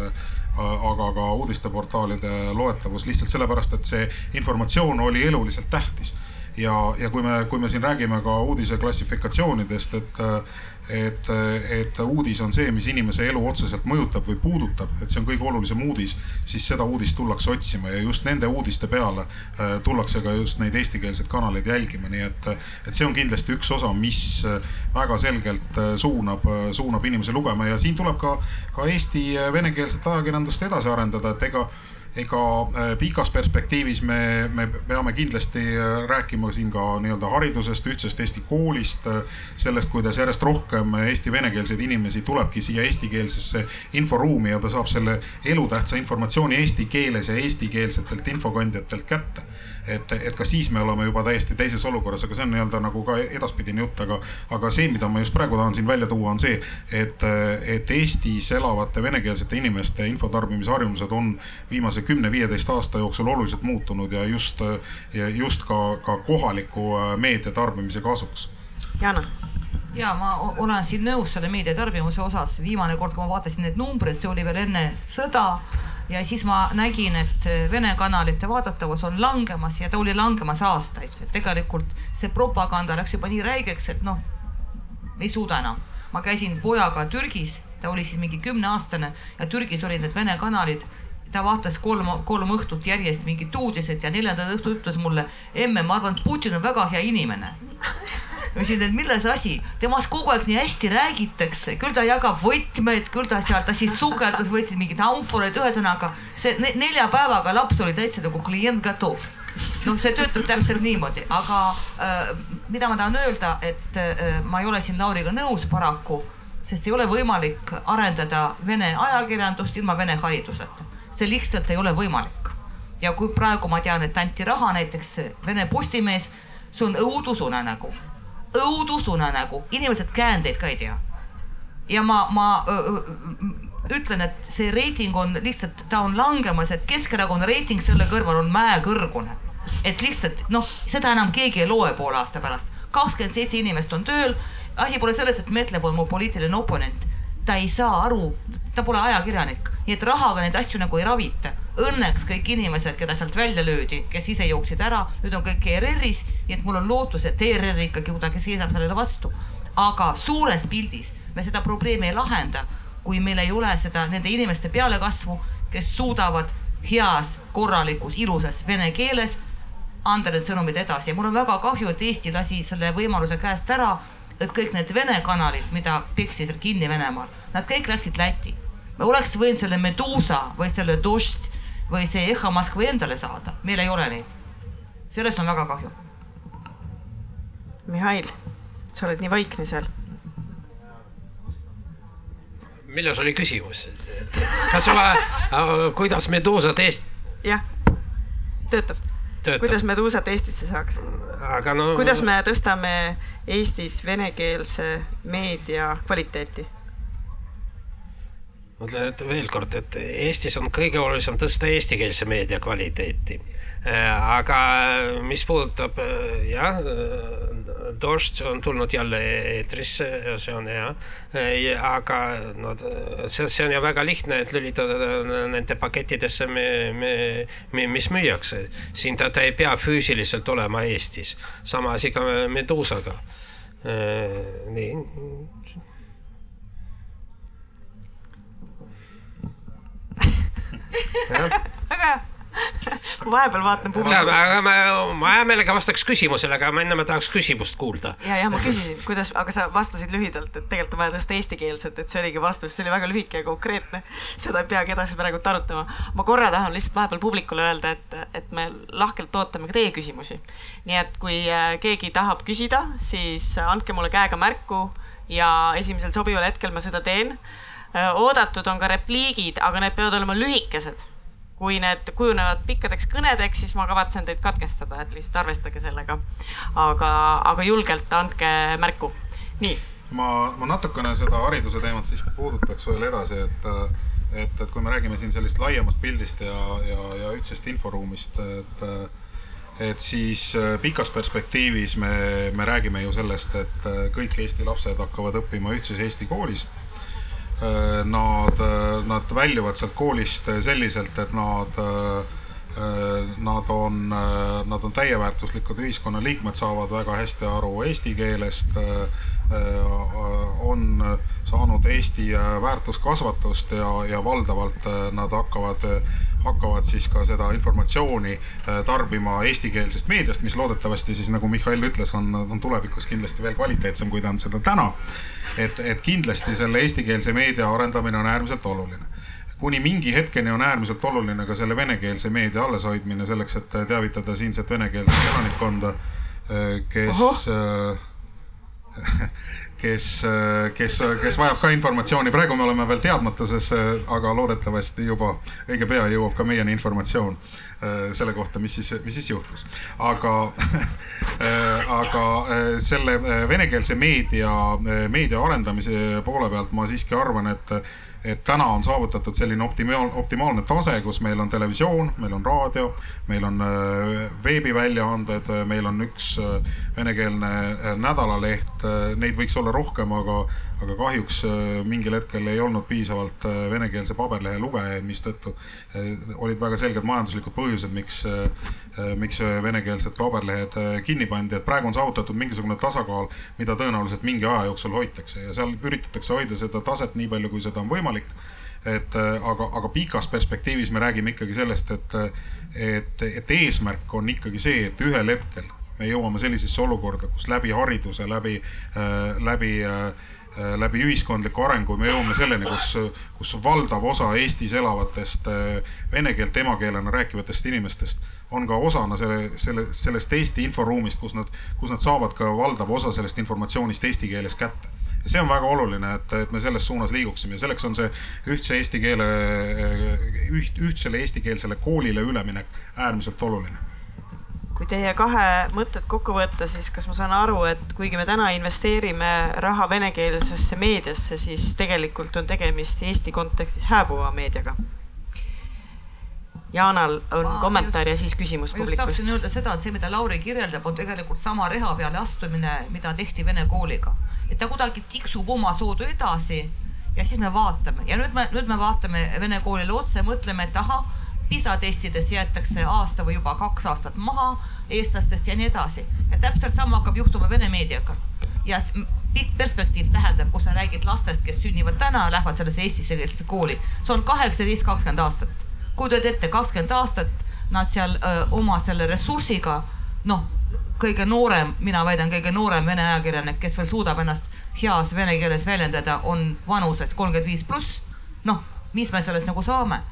aga ka uudisteportaalide loetavus lihtsalt sellepärast, et see informatsioon oli eluliselt tähtis. Ja, ja kui me, kui me siin räägime ka uudise klassifikatsioonidest, et et, et uudis on see, mis inimese elu otseselt mõjutab või puudutab, et see on kõige olulisem uudis, siis seda uudist tullakse otsima ja just nende uudiste peale äh, tullakse ka just neid eestikeelseid kanaleid jälgima, nii et, et see on kindlasti üks osa, mis väga selgelt äh, suunab, suunab inimesi lugema ja siin tuleb ka, ka Eesti venekeelset ajakirjandust edasi arendada, et ega ega äh, pikas perspektiivis me, me peame kindlasti äh, rääkima siin ka nii-öelda haridusest, ühtsest Eesti koolist, äh, sellest, kuidas järjest rohkem Eesti venekeelseid inimesi tulebki siia eestikeelsesse inforuumi ja ta saab selle elutähtsa informatsiooni eesti keeles ja eestikeelsetelt infokandjatelt kätte. Et, et ka siis me oleme juba täiesti teises olukorras, aga see on nii-öelda nagu ka edaspidine jutt, aga, aga see, mida ma just praegu tahan siin välja tuua, on see, et, et Eestis elavate venekeelsete inimeste infotarbimisharjumused on viimase kümne-viieteist aasta jooksul oluliselt muutunud ja just, just ka, ka kohaliku äh, meedia tarbimise kasuks. Jana ja ma olen siin nõus selle meediatarbimise osas, viimane kord, kui ma vaatasin neid numbreid, see oli veel enne sõda ja siis ma nägin, et Vene kanalite vaadatavus on langemas ja ta oli langemas aastaid, et tegelikult see propaganda läks juba nii räigeks, et noh, ei suuda enam. ma käisin pojaga Türgis, ta oli siis mingi kümneaastane ja Türgis olid need Vene kanalid ta vaatas kolm, kolm õhtut järjest mingit uudiseid ja neljandal õhtul ütles mulle, emme, ma arvan, et Putin on väga hea inimene. Ütlesin, et milles asi, temast kogu aeg nii hästi räägitakse, küll ta jagab võtmeid, küll ta seal, ta siis sukeldas, võtsid mingeid amforeid, ühesõnaga see nelja päevaga laps oli täitsa nagu klient gatov. Noh, see töötab täpselt niimoodi, aga äh, mida ma tahan öelda, et äh, ma ei ole siin Lauriga nõus paraku, sest ei ole võimalik arendada vene ajakirjandust ilma vene hariduseta. See lihtsalt ei ole võimalik. ja kui praegu ma tean, et anti raha näiteks Vene Postimees, see on õudusunenägu õudusunenägu, inimesed käändeid ka ei tea. ja ma, ma öö, ütlen, et see reiting on lihtsalt, ta on langemas, et Keskerakonna reiting selle kõrval on mäekõrgune. et lihtsalt noh, seda enam keegi ei loe poole aasta pärast. kakskümmend seitse inimest on tööl. asi pole selles, et Metlev on mu poliitiline oponent. Ta ei saa aru, ta pole ajakirjanik, nii et rahaga neid asju nagu ei ravita õnneks kõik inimesed, keda sealt välja löödi, kes ise jooksid ära, nüüd on kõik ERR-is, nii et mul on lootus, et ERR ikkagi kuidagi seisab sellele vastu. aga suures pildis me seda probleemi ei lahenda, kui meil ei ole seda nende inimeste pealekasvu, kes suudavad heas, korralikus, ilusas vene keeles anda need sõnumid edasi ja mul on väga kahju, et Eesti lasi selle võimaluse käest ära, et kõik need Vene kanalid, mida peksid kinni Venemaal, nad kõik läksid Lätti. me oleks võinud selle Medusa või selle Dožd või see Eha Moskva endale saada, meil ei ole neid. sellest on väga kahju. Mihhail, sa oled nii vaikne seal. milles oli küsimus? kas sulle, kuidas Medusat Eest-? jah, töötab, töötab.? kuidas Medusat Eestisse saaks? no. kuidas me tõstame Eestis venekeelse meedia kvaliteeti? Ma ütlen, veel kord, et Eestis on kõige olulisem tõsta eestikeelse meedia kvaliteeti. aga mis puudutab jah, Dožd on tulnud jälle eetrisse ja see on hea. aga no see, see on ju väga lihtne, et lülitada nende pakettidesse, mis müüakse. siin ta, ta ei pea füüsiliselt olema Eestis. sama asi ka Medusaga. nii väga hea ma vahepeal vaatan publikut. aga ma, ma hea meelega vastaks küsimusele, aga enne ma tahaks küsimust kuulda. ja, ja ma küsisin, kuidas, aga sa vastasid lühidalt, et tegelikult on vaja tõsta eestikeelset, et see oligi vastus, see oli väga lühike ja konkreetne. seda ei peagi edasi praegult arutama. ma korra tahan lihtsalt vahepeal publikule öelda, et, et me lahkelt ootame ka teie küsimusi. nii et kui äh, keegi tahab küsida, siis andke mulle käega märku ja esimesel sobival hetkel ma seda teen. Äh, oodatud on ka repliigid, aga need peavad olema lühikesed kui need kujunevad pikkadeks kõnedeks, siis ma kavatsen teid katkestada, et lihtsalt arvestage sellega. aga, aga julgelt andke märku. nii. ma, ma natukene seda hariduse teemat siiski puudutaks veel edasi, et, et, et kui me räägime siin sellist laiemast pildist ja, ja, ja ühtsest inforuumist, et et siis pikas perspektiivis me, me räägime ju sellest, et kõik Eesti lapsed hakkavad õppima ühtses Eesti koolis Äh, nad, äh, nad väljuvad sealt koolist selliselt, et nad, äh, nad on, nad on täieväärtuslikud ühiskonnaliikmed, saavad väga hästi aru eesti keelest, on saanud Eesti väärtuskasvatust ja, ja valdavalt nad hakkavad hakkavad siis ka seda informatsiooni tarbima eestikeelsest meediast, mis loodetavasti siis nagu Mihhail ütles, on, on tulevikus kindlasti veel kvaliteetsem, kui ta on seda täna. Et, et kindlasti selle eestikeelse meedia arendamine on äärmiselt oluline. Kuni mingi hetkeni on äärmiselt oluline ka selle venekeelse meedia alleshoidmine selleks, et teavitada siinset venekeelset elanikkonda, kes, kes, kes, kes vajab ka informatsiooni. praegu me oleme veel teadmatuses, aga loodetavasti juba õige pea jõuab ka meieni informatsioon Äh, selle kohta, mis siis, mis siis juhtus. aga äh, aga äh, selle venekeelse meedia, meedia arendamise poole pealt ma siiski arvan, et et täna on saavutatud selline optimaal, optimaalne tase, kus meil on televisioon, meil on raadio, meil on veebiväljaanded, meil on üks venekeelne nädalaleht, neid võiks olla rohkem, aga aga kahjuks äh, mingil hetkel ei olnud piisavalt äh, venekeelse paberlehe lugejaid, mistõttu äh, olid väga selged majanduslikud põhjused, miks, miks venekeelsed paberlehed kinni pandi, et praegu on saavutatud mingisugune tasakaal, mida tõenäoliselt mingi aja jooksul hoitakse. Ja seal üritatakse hoida seda taset nii palju, kui seda on võimalik. Et aga, aga pikas perspektiivis me räägime ikkagi sellest, et, et, et eesmärk on ikkagi see, et ühel hetkel me jõuame sellisesse olukorda, kus läbi hariduse, läbi, läbi äh, Äh, läbi ühiskondliku arengu me jõuame selleni, kus, kus valdav osa Eestis elavatest äh, vene keelt emakeelena rääkivatest inimestest on ka osana selle, selle, sellest Eesti inforuumist, kus nad, kus nad saavad ka valdava osa sellest informatsioonist eesti keeles kätte. Ja see on väga oluline, et, et me selles suunas liiguksime. Ja selleks on see ühtse eesti keele, üht, ühtsele eestikeelsele koolile üleminek äärmiselt oluline kui teie kahe mõtted kokku võtta, siis kas ma saan aru, et kuigi me täna investeerime raha venekeelsesse meediasse, siis tegelikult on tegemist Eesti kontekstis hääbuva meediaga? Jaanal on Aa, kommentaar just, ja siis küsimus publikust. tahtsin öelda seda, et see, mida Lauri kirjeldab, on tegelikult sama reha peale astumine, mida tehti vene kooliga. et ta kuidagi tiksub omasoodu edasi ja siis me vaatame ja nüüd me, nüüd me vaatame vene koolile otsa ja mõtleme, et ahah PISA testides jäetakse aasta või juba kaks aastat maha eestlastest ja nii edasi. ja täpselt sama hakkab juhtuma vene meediaga. ja pikk perspektiiv tähendab, kui sa räägid lastest, kes sünnivad täna lähevad sellesse eestikeelsesse kooli, see on kaheksateist, kakskümmend aastat. kujutad ette, kakskümmend aastat nad seal öö, oma selle ressursiga, noh, kõige noorem, mina väidan, kõige noorem vene ajakirjanik, kes veel suudab ennast heas vene keeles väljendada, on vanuses kolmkümmend viis pluss. noh, mis me sellest nagu saame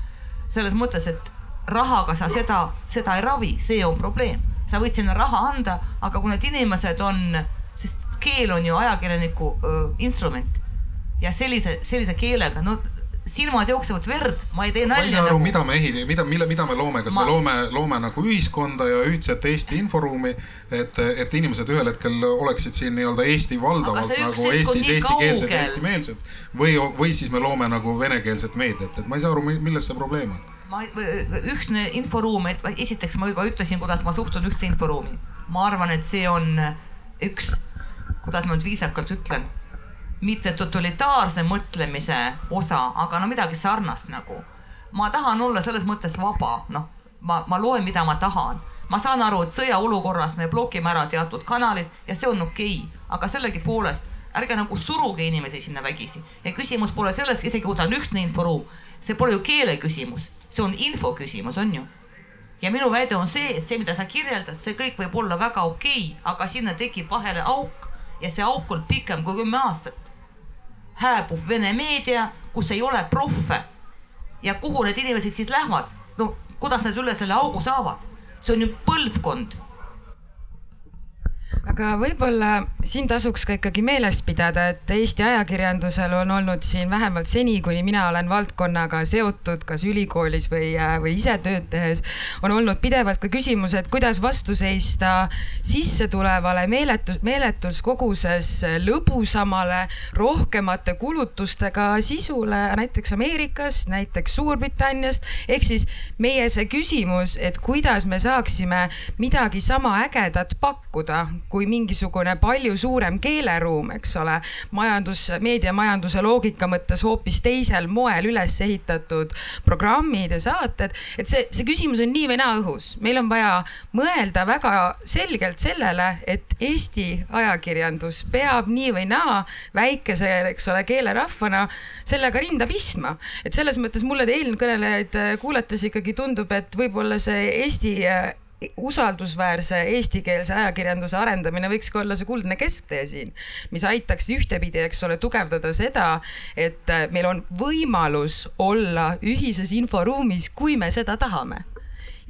selles mõttes, et rahaga sa seda, seda ei ravi, see on probleem. sa võid sinna raha anda, aga kui need inimesed on, sest keel on ju ajakirjaniku öö, instrument ja sellise, sellise keelega, no silmad jooksevad verd, ma ei tee ma ei nalja saa aru, nagu. mida me ehitame, mida, mille, mida me loome, kas Ma- me loome, loome nagu ühiskonda ja ühtset Eesti inforuumi, et, et inimesed ühel hetkel oleksid siin nii-öelda Eesti valdavalt nagu Eestis eestikeelsed ja eestimeelsed või, või siis me loome nagu venekeelset meediat, et ma ei saa aru, milles see probleem on. ma, ühtne inforuum, et esiteks ma juba ütlesin, kuidas ma suhtun ühtse inforuumi. ma arvan, et see on üks, kuidas ma nüüd viisakalt ütlen, mitte totalitaarse mõtlemise osa, aga no midagi sarnast nagu. ma tahan olla selles mõttes vaba, noh, ma, ma loen, mida ma tahan. ma saan aru, et sõjaolukorras me blokime ära teatud kanalid ja see on okei okay., aga sellegipoolest ärge nagu suruge inimesi sinna vägisi ja küsimus pole selles, isegi kui ta on ühtne inforuum, see pole ju keele küsimus, see on info küsimus, on ju ja minu väide on see, et see, mida sa kirjeldad, see kõik võib olla väga okei okay,, aga sinna tekib vahele auk ja see auk on pikem kui kümme aastat. Hääbub Vene meedia, kus ei ole proffe. ja kuhu need inimesed siis lähevad? no kuidas nad üle selle augu saavad? see on ju põlvkond aga võib-olla siin tasuks ka ikkagi meeles pidada, et Eesti ajakirjandusel on olnud siin vähemalt seni, kuni mina olen valdkonnaga seotud, kas ülikoolis või, või ise tööd tehes, on olnud pidevalt ka küsimus, et kuidas vastu seista sissetulevale meeletus, meeletus koguses lõbusamale, rohkemate kulutustega sisule näiteks Ameerikast, näiteks Suurbritanniast. ehk siis meie see küsimus, et kuidas me saaksime midagi sama ägedat pakkuda kui mingisugune palju suurem keeleruum, eks ole, majandus, meediamajanduse loogika mõttes hoopis teisel moel üles ehitatud programmid ja saated. et see, see küsimus on nii või naa õhus, meil on vaja mõelda väga selgelt sellele, et Eesti ajakirjandus peab nii või naa väikese, eks ole, keelerahvana sellega rinda pistma. et selles mõttes mulle eelkõnelejaid kuulates ikkagi tundub, et võib-olla see Eesti usaldusväärse eestikeelse ajakirjanduse arendamine võikski olla see kuldne kesktee siin, mis aitaks ühtepidi, eks ole, tugevdada seda, et meil on võimalus olla ühises inforuumis, kui me seda tahame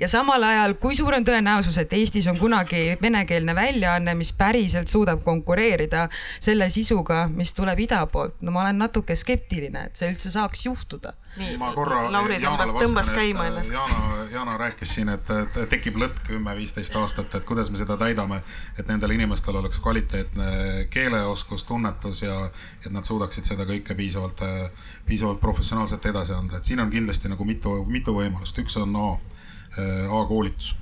ja samal ajal, kui suur on tõenäosus, et Eestis on kunagi venekeelne väljaanne, mis päriselt suudab konkureerida selle sisuga, mis tuleb ida poolt, no ma olen natuke skeptiline, et see üldse saaks juhtuda. nii, ma korra Lauri tõmbas, tõmbas käima et ennast. Jana, Jana rääkis siin, et et tekib lõtk kümme-viisteist aastat, et kuidas me seda täidame, et nendel inimestel oleks kvaliteetne keeleoskus, tunnetus ja et nad suudaksid seda kõike piisavalt, piisavalt professionaalselt edasi anda, et siin on kindlasti nagu mitu, mitu võimalust, üks on A, A-koolitus.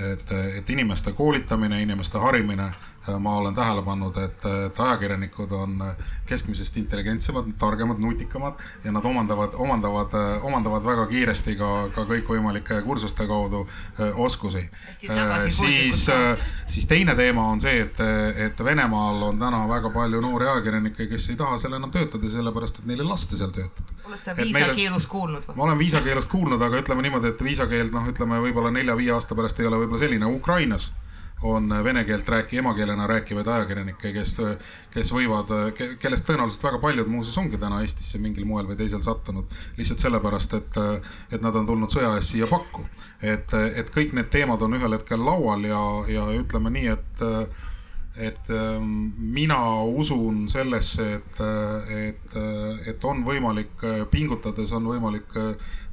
Et, et inimeste koolitamine, inimeste harimine, ma olen tähele pannud, et, et ajakirjanikud on keskmisest intelligentsemad, targemad, nutikamad ja nad omandavad, omandavad, omandavad väga kiiresti ka, ka kõikvõimalike kursuste kaudu oskusi. siis, siis teine teema on see, et, et Venemaal on täna väga palju noori ajakirjanikke, kes ei taha seal enam töötada, sellepärast et neil ei lasta seal töötada. oled sa viisakeelust kuulnud või? ma olen viisakeelest kuulnud, aga ütleme niimoodi, et viisakeeld, noh, ütleme võib-olla nelja-viie aasta pärast ei ole võib-olla selline Ukrainas on vene keelt rääki-, emakeelena rääkivaid ajakirjanikke, kes, kes võivad, kellest tõenäoliselt väga paljud muuseas ongi täna Eestisse mingil moel või teisel sattunud lihtsalt sellepärast, et, et nad on tulnud sõja eest siia pakku. et, et kõik need teemad on ühel hetkel laual ja, ja ütleme nii, et et mina usun sellesse, et, et, et on võimalik pingutades, on võimalik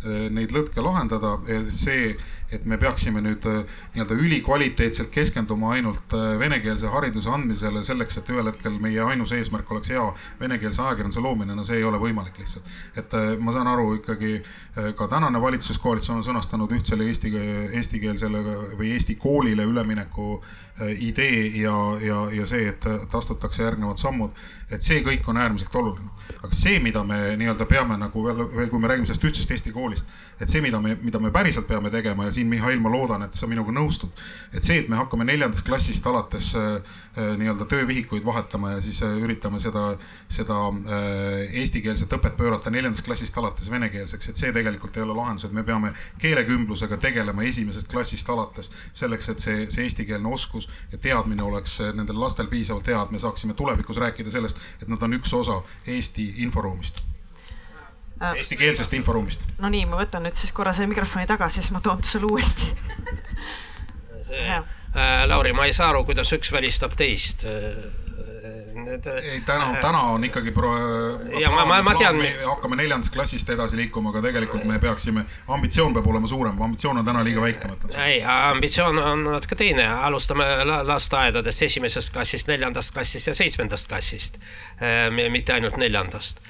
neid lõtke lahendada. see, et me peaksime nüüd nii-öelda ülikvaliteetselt keskenduma ainult venekeelse hariduse andmisele selleks, et ühel hetkel meie ainus eesmärk oleks hea venekeelse ajakirjanduse loomine, no see ei ole võimalik lihtsalt. et ma saan aru ikkagi ka tänane valitsuskoalitsioon on sõnastanud ühtsele eesti, eestikeelsele või eesti koolile ülemineku idee ja, ja, ja see, et, et astutakse järgnevad sammud, et see kõik on äärmiselt oluline. aga see, mida me nii-öelda peame nagu veel, veel, kui me räägime sellest ühtsest Eesti koolist, et see, mida me, mida me päriselt peame tegema ja siin, Mihhail, ma loodan, et sa minuga nõustud, et see, et me hakkame neljandast klassist alates äh, nii-öelda töövihikuid vahetama ja siis äh, üritame seda, seda äh, eestikeelset õpet pöörata neljandast klassist alates venekeelseks, et see tegelikult ei ole lahendus, et me peame keelekümblusega tegelema esimesest klassist alates selleks, et see, see eestikeelne oskus ja teadmine oleks nendel lastel piisavalt hea, et me saaksime tulevikus rääkida sellest, et nad on üks osa Eesti inforuumist eestikeelsest inforuumist. no nii, ma võtan nüüd siis korra selle mikrofoni tagasi, siis ma toon ta sulle uuesti. see Lauri, ma ei saa aru, kuidas üks välistab teist need. ei, täna, täna on ikkagi pro-. ja ma, ma, ma tean. me hakkame neljandast klassist edasi liikuma, aga tegelikult me peaksime, ambitsioon peab olema suurem, ambitsioon on täna liiga väike, ma ütlen. ei, ambitsioon on natuke teine, alustame lasteaedadest, esimesest klassist, neljandast klassist ja seitsmendast klassist. mitte ainult neljandast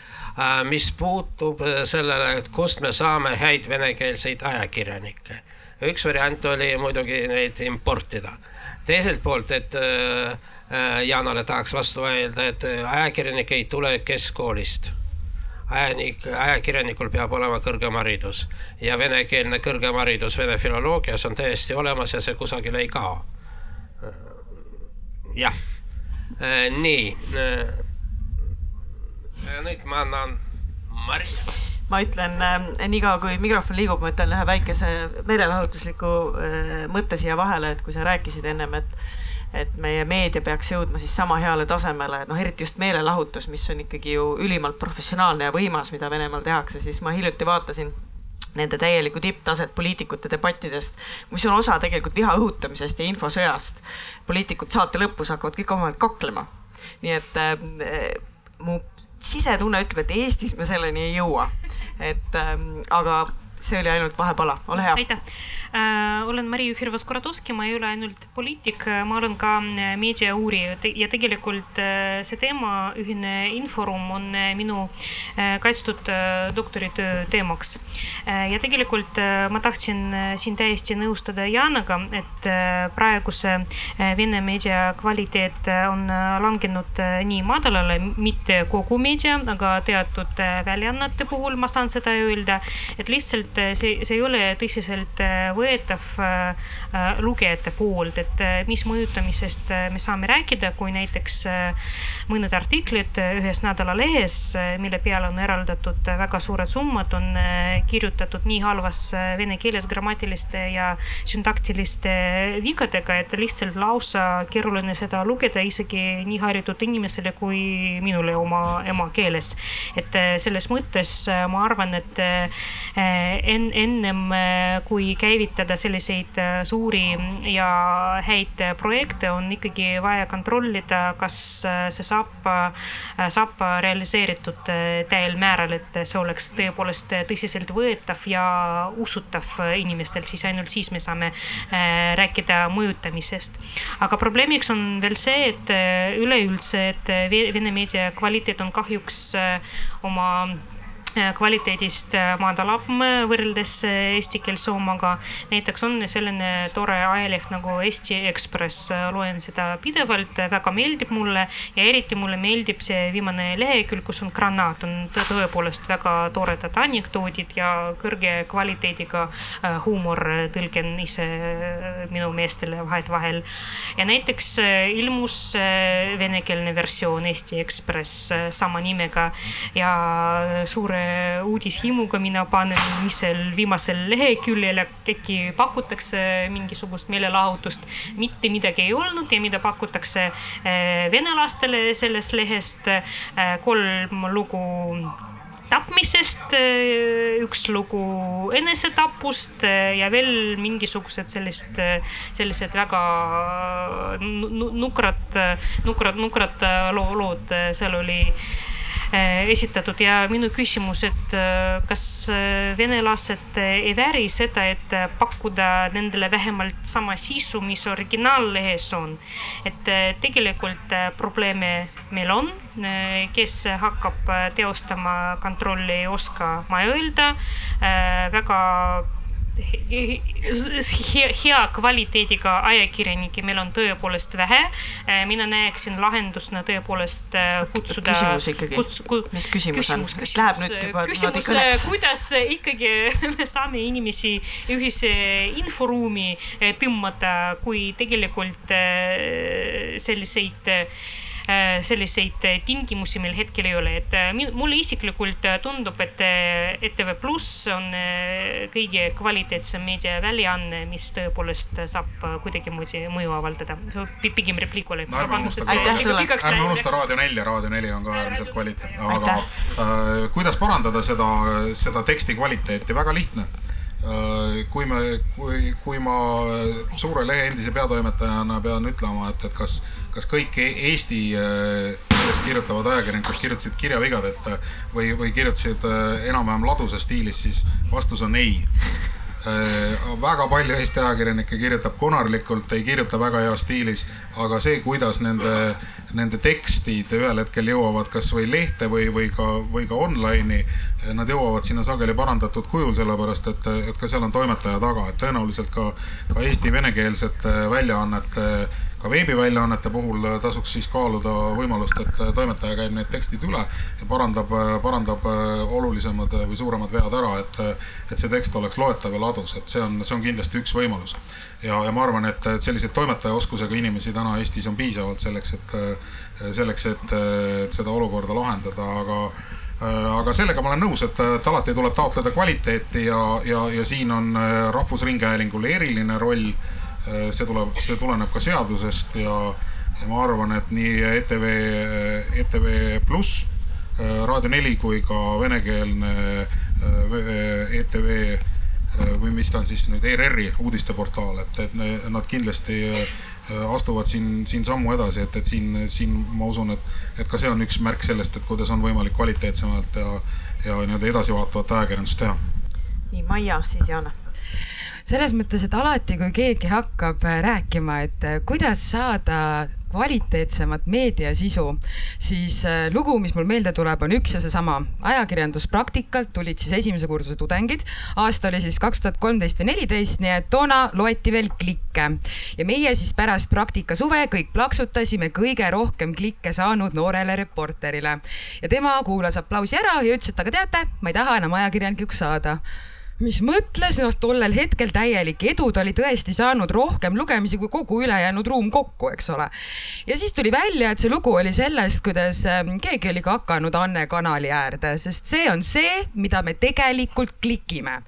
mis puutub sellele, et kust me saame häid venekeelseid ajakirjanikke. üks variant oli muidugi neid importida. teiselt poolt, et äh, Äh, Jaanale tahaks vastu öelda, et äh, ajakirjanik ei tule keskkoolist. ajanik, ajakirjanikul peab olema kõrgem haridus ja venekeelne kõrgem haridus vene filoloogias on täiesti olemas ja see kusagile ei kao. Äh, jah, nii. Nüüd ma annan Mari ma ütlen äh, niikaua, kui mikrofon liigub, ma ütlen ühe väikese meelelahutusliku äh, mõtte siia vahele, et kui sa rääkisid ennem, et et meie meedia peaks jõudma siis sama heale tasemele, noh, eriti just meelelahutus, mis on ikkagi ju ülimalt professionaalne ja võimas, mida Venemaal tehakse, siis ma hiljuti vaatasin nende täielikku tipptaset poliitikute debattidest, mis on osa tegelikult viha õhutamisest ja infosõjast. poliitikud saate lõpus hakkavad kõik omavahel kaklema. nii et äh, mu sisetunne ütleb, et Eestis me selleni ei jõua. et äh, aga see oli ainult vahepala, ole hea. aitäh Äh, olen Maria Firvas-Koratovski, ma ei ole ainult poliitik, ma olen ka meediauurija ja tegelikult see teema, ühine inforuum on minu kaitstud doktoritöö teemaks. ja tegelikult ma tahtsin siin täiesti nõustada Janaga, et praeguse Vene meedia kvaliteet on langenud nii madalale, mitte kogu meedia, aga teatud väljaannete puhul ma saan seda öelda, et lihtsalt see, see ei ole tõsiselt võetav äh, äh, lugejate poolt, et äh, mis mõjutamisest me saame rääkida, kui näiteks mõned artiklid ühes nädalalehes, mille peale on eraldatud väga suured summad, on kirjutatud nii halvas vene keeles grammatiliste ja süntaktiliste vigadega, et lihtsalt lausa keeruline seda lugeda isegi nii haritud inimesele kui minule oma emakeeles. et selles mõttes ma arvan, et en-, ennem kui käivitada käivitada selliseid äh, suuri ja häid projekte, on ikkagi vaja kontrollida, kas äh, see saab, äh, saab realiseeritud täiel määral, et see oleks tõepoolest tõsiseltvõetav ja usutav inimestel, siis ainult siis me saame rääkida mõjutamisest. aga probleemiks on veel see, et üleüldse, et Vene meedia kvaliteet on kahjuks oma Äh, kvaliteedist äh, madalam äh, võrreldes eestikeelse omaga. näiteks on selline tore ajaleht nagu Eesti Ekspress, loen seda pidevalt, väga meeldib mulle ja eriti mulle meeldib see viimane lehekülg, kus on granaat, on tõepoolest väga toredad anekdoodid ja kõrge kvaliteediga huumor, tõlgen ise minu meestele vahetevahel. ja näiteks ilmus venekeelne versioon Eesti Ekspress sama nimega ja suure uudishimuga mina panen, mis seal viimasel leheküljel äkki pakutakse mingisugust meelelahutust. mitte midagi ei olnud ja mida pakutakse eh, vene lastele sellest lehest. Eh, kolm lugu tapmisest, eh, üks lugu enesetapust ja veel mingisugused sellist, sellised väga nukrad, nukrad, nukrad loo, lood seal oli esitatud ja minu küsimus, et äh, kas äh, venelased ei vääri seda, et pakkuda nendele vähemalt sama sisu, mis originaallehes on. et tegelikult probleeme meil on, kes hakkab teostama kontrolli, ei oska ma öelda. väga hea, kvaliteediga ajakirjanikke meil on tõepoolest vähe. Äh, mina näeksin lahendusena tõepoolest äh, kutsuda. küsimus ikkagi kuts,, mis küsimus, küsimus on? Läheb nüüd juba küsimus, kuidas ikkagi me saame inimesi ühise inforuumi tõmmata, kui tegelikult selliseid selliseid äh, tingimusi meil hetkel ei ole, et äh, mulle isiklikult tundub, et ETV Pluss on kõige kvaliteetsem meediaväljaanne, mis tõepoolest saab kuidagimoodi mõju avaldada. see pigem repliik oli. ärme unusta Raadio nelja, Raadio neli on ka äärmiselt kvaliteetne, aga äh, kuidas parandada seda, seda teksti kvaliteeti, väga lihtne. Kui me, kui, kui ma suure lehe endise peatoimetajana pean ütlema, et, et kas, kas kõik e-, Eesti keeles kirjutavad ajakirjanikud kirjutasid kirjavigadeta või, või kirjutasid enam-vähem ladusa stiilis, siis vastus on ei. Äh, väga palju Eesti ajakirjanikke kirjutab konarlikult, ei kirjuta väga heas stiilis, aga see, kuidas nende, nende tekstid ühel hetkel jõuavad kasvõi lehte või, või ka, või ka online'i, nad jõuavad sinna sageli parandatud kujul, sellepärast et, et ka seal on toimetaja taga, et tõenäoliselt ka, ka Eesti venekeelsete väljaannete ka veebiväljaannete puhul tasuks siis kaaluda võimalust, et toimetaja käib need tekstid üle ja parandab, parandab olulisemad või suuremad vead ära, et, et see tekst oleks loetav ja ladus, et see on, see on kindlasti üks võimalus. ja, ja ma arvan, et, et selliseid toimetajaoskusega inimesi täna Eestis on piisavalt selleks, et, selleks, et, et seda olukorda lahendada, aga aga sellega ma olen nõus, et, et alati tuleb taotleda kvaliteeti ja, ja, ja siin on Rahvusringhäälingul eriline roll Äh, see tuleb, see tuleneb ka seadusest ja, ja ma arvan, et nii ETV, ETV Pluss, äh, Raadio neli kui ka venekeelne ETV äh, või mis ta on siis nüüd ERR-i uudisteportaal, et, et nad kindlasti astuvad siin, siin sammu edasi, et, et siin, siin ma usun, et, et ka see on üks märk sellest, et kuidas on võimalik kvaliteetsemalt ja, ja nii-öelda edasivaatavat ajakirjandust teha. nii, Maia, siis Jana selles mõttes, et alati, kui keegi hakkab äh, rääkima, et äh, kuidas saada kvaliteetsemat meediasisu, siis äh, lugu, mis mul meelde tuleb, on üks ja seesama. ajakirjanduspraktikalt tulid siis esimese kursuse tudengid. aasta oli siis kaks tuhat kolmteist ja neliteist, nii et toona loeti veel klikke. ja meie siis pärast praktikasuve kõik plaksutasime kõige rohkem klikke saanud noorele reporterile. ja tema kuulas aplausi ära ja ütles, et aga teate, ma ei taha enam ajakirjanikuks saada mis mõtles, noh, tollel hetkel täielik edu, ta oli tõesti saanud rohkem lugemisi kui kogu ülejäänud ruum kokku, eks ole. ja siis tuli välja, et see lugu oli sellest, kuidas ähm, keegi oli ka hakanud Anne kanali äärde, sest see on see, mida me tegelikult klikime.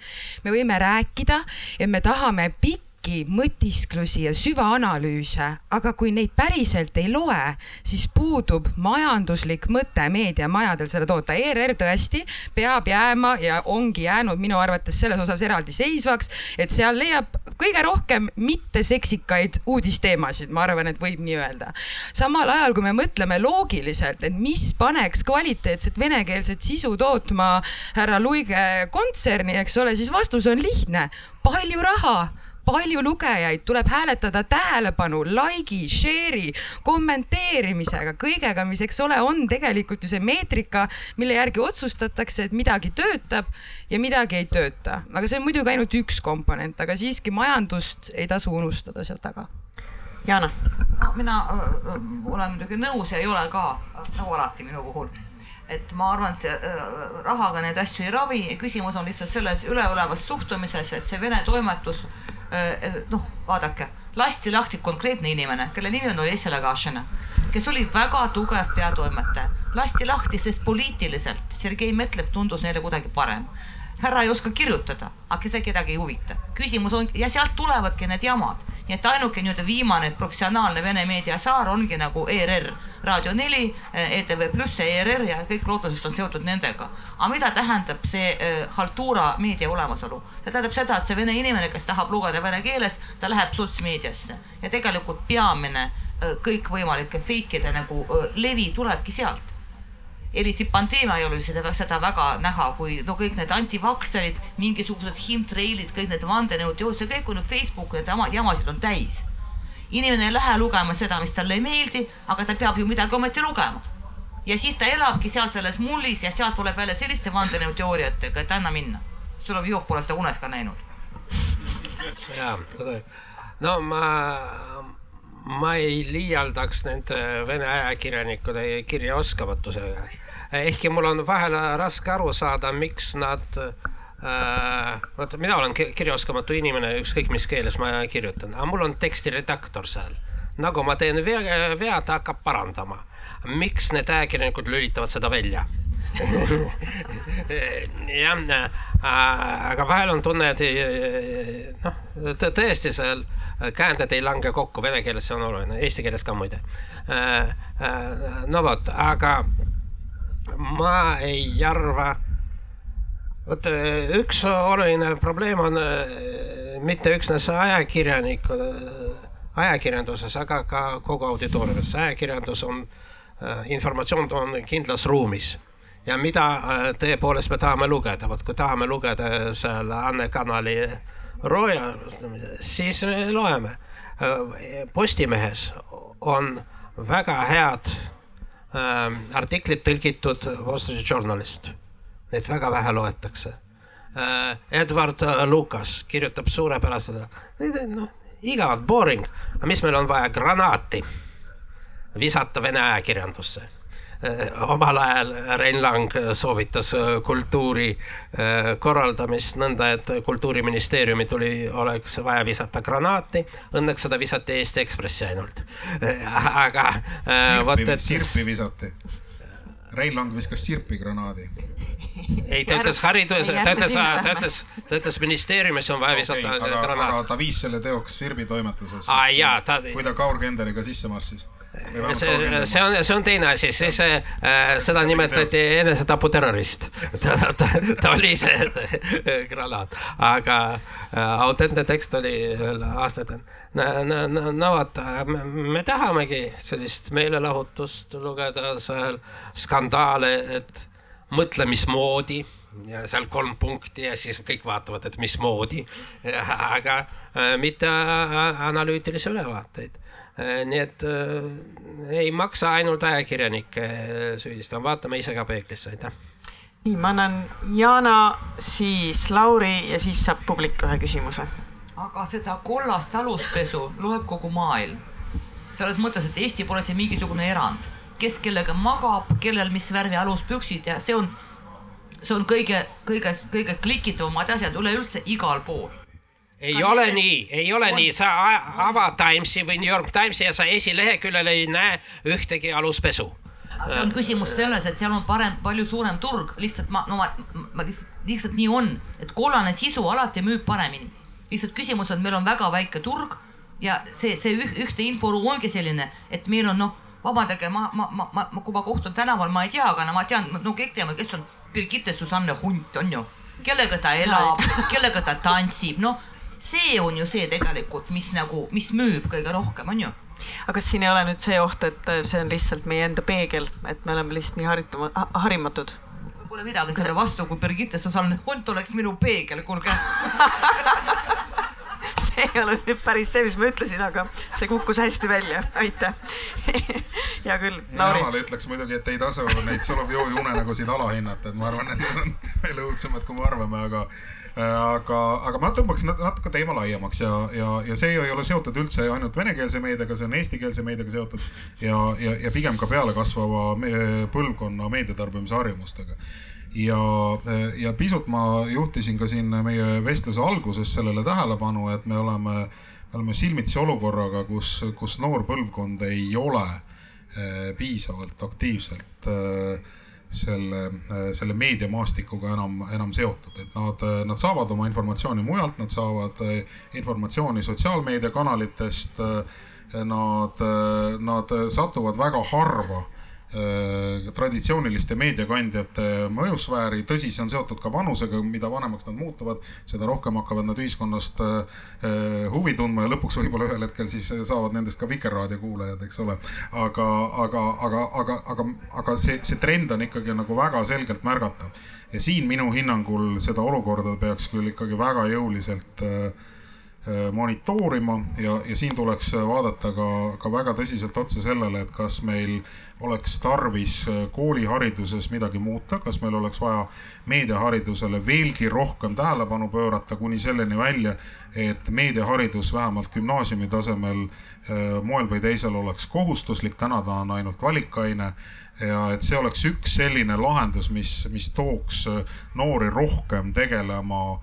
me võime rääkida, et me tahame pikka pikki mõtisklusi ja süvaanalüüse, aga kui neid päriselt ei loe, siis puudub majanduslik mõte meediamajadel seda toota. ERR tõesti peab jääma ja ongi jäänud minu arvates selles osas eraldiseisvaks, et seal leiab kõige rohkem mitteseksikaid uudisteemasid, ma arvan, et võib nii öelda. samal ajal, kui me mõtleme loogiliselt, et mis paneks kvaliteetset venekeelset sisu tootma härra Luige kontserni, eks ole, siis vastus on lihtne, palju raha palju lugejaid, tuleb hääletada tähelepanu, like'i, share'i, kommenteerimisega, kõigega, mis, eks ole, on tegelikult ju see meetrika, mille järgi otsustatakse, et midagi töötab ja midagi ei tööta. aga see on muidugi ainult üks komponent, aga siiski majandust ei tasu unustada seal taga. Jana no,. mina äh, olen muidugi nõus ja ei ole ka, nagu alati minu puhul et ma arvan, et äh, rahaga neid asju ei ravi, küsimus on lihtsalt selles üleolevas suhtumises, et see Vene toimetus Äh, äh, noh, vaadake, lasti lahti konkreetne inimene, kelle nimi on Olesja Lagašina, kes oli väga tugev peatoimetaja. lasti lahti, sest poliitiliselt Sergei Metlev tundus neile kuidagi parem härra ei oska kirjutada, aga see kedagi ei huvita. küsimus on ja sealt tulevadki need jamad. nii et ainuke nii-öelda viimane professionaalne vene meediasaar ongi nagu ERR, Raadio neli, ETV Pluss ja ERR ja kõik lootusest on seotud nendega. aga mida tähendab see äh, haltuura meedia olemasolu? see tähendab seda, et see vene inimene, kes tahab lugeda vene keeles, ta läheb sotsmeediasse ja tegelikult peamine äh, kõikvõimalike fake'ide nagu levi tulebki sealt eriti pandeemia ajal oli seda, seda väga näha, kui no kõik need antivakserid, mingisugused himtreilid, kõik need vandenõuteooriad, see kõik on ju Facebook, need jamasid on täis. inimene ei lähe lugema seda, mis talle ei meeldi, aga ta peab ju midagi ometi lugema. ja siis ta elabki seal selles mullis ja sealt tuleb välja selliste vandenõuteooriatega, et anna minna. Solovjov pole seda unes ka näinud. jaa, no ma ma ei liialdaks nende vene ajakirjanikude kirjaoskamatusega. ehkki mul on vahel raske aru saada, miks nad äh,, vaata, mina olen kirjaoskamatu inimene, ükskõik mis keeles ma kirjutan, aga mul on tekstiredaktor seal. nagu ma teen vea, vea, ta hakkab parandama. miks need ajakirjanikud lülitavad seda välja? jah, äh, aga vahel on tunne, et noh, tõesti seal käänded ei lange kokku, vene keeles see on oluline, eesti keeles ka muide. Äh, äh, no vot, aga ma ei arva, vot üks oluline probleem on mitte üksnes ajakirjanikud, ajakirjanduses, aga ka kogu auditooriumis. ajakirjandus on, informatsioon on kindlas ruumis ja mida tõepoolest me tahame lugeda, vot kui tahame lugeda seal Anne Kanali Roja, siis me loeme. Postimehes on väga head äh, artiklid tõlgitud Wall Street Journalist. Neid väga vähe loetakse äh,. Edward Lucas kirjutab suurepäraselt, noh, igav, boring, aga mis meil on vaja, granaati visata Vene ajakirjandusse Äh, omal ajal Rein Lang soovitas äh, kultuuri korraldamist nõnda, et kultuuriministeeriumi tuli, oleks vaja visata granaati. Õnneks seda visati Eesti Ekspressi ainult. aga vot et. sirpi visati. Rein Lang viskas sirpi granaadi ei, ta ütles haridus, ta ütles, ta ütles, ta ütles ministeeriumis on vaja visata okay, granaat. aga ta viis selle teoks Sirbi toimetusesse. kui ta Kaur Kenderiga sisse marssis see, see on, see on teine asi, siis äh, seda nimetati enesetaputerrorist. ta, ta, ta oli see granaat, aga äh, autentne tekst oli aastaid. no, no, no, no vot, me, me tahamegi sellist meelelahutust lugeda seal, skandaale, et mõtle, mismoodi ja seal kolm punkti ja siis kõik vaatavad, et mismoodi, aga äh, mitte analüütilisi ülevaateid nii et äh, ei maksa ainult ajakirjanikke süüdistada, vaatame ise ka peeglisse, aitäh. nii, ma annan Jana, siis Lauri ja siis saab publik ühe küsimuse. aga seda kollast aluspesu loeb kogu maailm. selles mõttes, et Eesti pole siin mingisugune erand, kes kellega magab, kellel mis värvi aluspüksid ja see on, see on kõige, kõige, kõige klikitavamad asjad üleüldse igal pool ei ole need... nii, ei ole on... nii, sa ava Timesi või New York Timesi ja sa esileheküljel ei näe ühtegi aluspesu. See on küsimus selles, et seal on parem, palju suurem turg, lihtsalt ma, no ma, ma lihtsalt, lihtsalt nii on, et kollane sisu alati müüb paremini. lihtsalt küsimus on, meil on väga väike turg ja see, see üh, ühte inforuum ongi selline, et meil on noh, vabandage, ma, ma, ma, ma, kui ma kohtun tänaval, ma ei tea, aga no ma tean, no kõik teame, kes on Birgitte Susanne Hunt, on ju. Kellega ta elab, kellega ta tantsib, noh, see on ju see tegelikult, mis nagu, mis müüb kõige rohkem, on ju. Aga kas siin ei ole nüüd see oht, et see on lihtsalt meie enda peegel, et me oleme lihtsalt nii harituma, harimatud? Pole midagi selle vastu, kui Birgitte Susanne Hunt oleks minu peegel, kuulge. See ei ole nüüd päris see, mis ma ütlesin, aga see kukkus hästi välja, aitäh hea küll, Lauri. Janale ütleks muidugi, et ei tasu neid Solovjovi unenägusid alahinnata, et ma arvan, et need on veel õudsemad, kui me arvame, aga Äh, aga, aga ma tõmbaks natuke teema laiemaks ja, ja, ja see ei ole seotud üldse ainult venekeelse meediaga, see on eestikeelse meediaga seotud ja, ja, ja pigem ka pealekasvava põlvkonna meediatarbimise harjumustega ja, ja pisut ma juhtisin ka siin meie vestluse alguses sellele tähelepanu, et me oleme, me oleme silmitsi olukorraga, kus, kus noor põlvkond ei ole eh, piisavalt aktiivselt äh, selle, selle meediamaastikuga enam, enam seotud, et nad, nad saavad oma informatsiooni mujalt, nad saavad informatsiooni sotsiaalmeediakanalitest. Nad, nad satuvad väga harva traditsiooniliste meediakandjate mõjusfääri, tõsi, see on seotud ka vanusega, mida vanemaks nad muutuvad, seda rohkem hakkavad nad ühiskonnast äh, huvi tundma ja lõpuks võib-olla ühel hetkel siis saavad nendest ka Vikerraadio kuulajad, eks ole. aga, aga, aga, aga, aga, aga see, see trend on ikkagi nagu väga selgelt märgatav ja siin minu hinnangul seda olukorda peaks küll ikkagi väga jõuliselt äh, monitoorima ja, ja siin tuleks vaadata ka, ka väga tõsiselt otsa sellele, et kas meil oleks tarvis äh, koolihariduses midagi muuta, kas meil oleks vaja meediaharidusele veelgi rohkem tähelepanu pöörata, kuni selleni välja, et meediaharidus vähemalt gümnaasiumi tasemel äh, moel või teisel oleks kohustuslik, täna ta on ainult valikaine ja et see oleks üks selline lahendus, mis, mis tooks äh, noori rohkem tegelema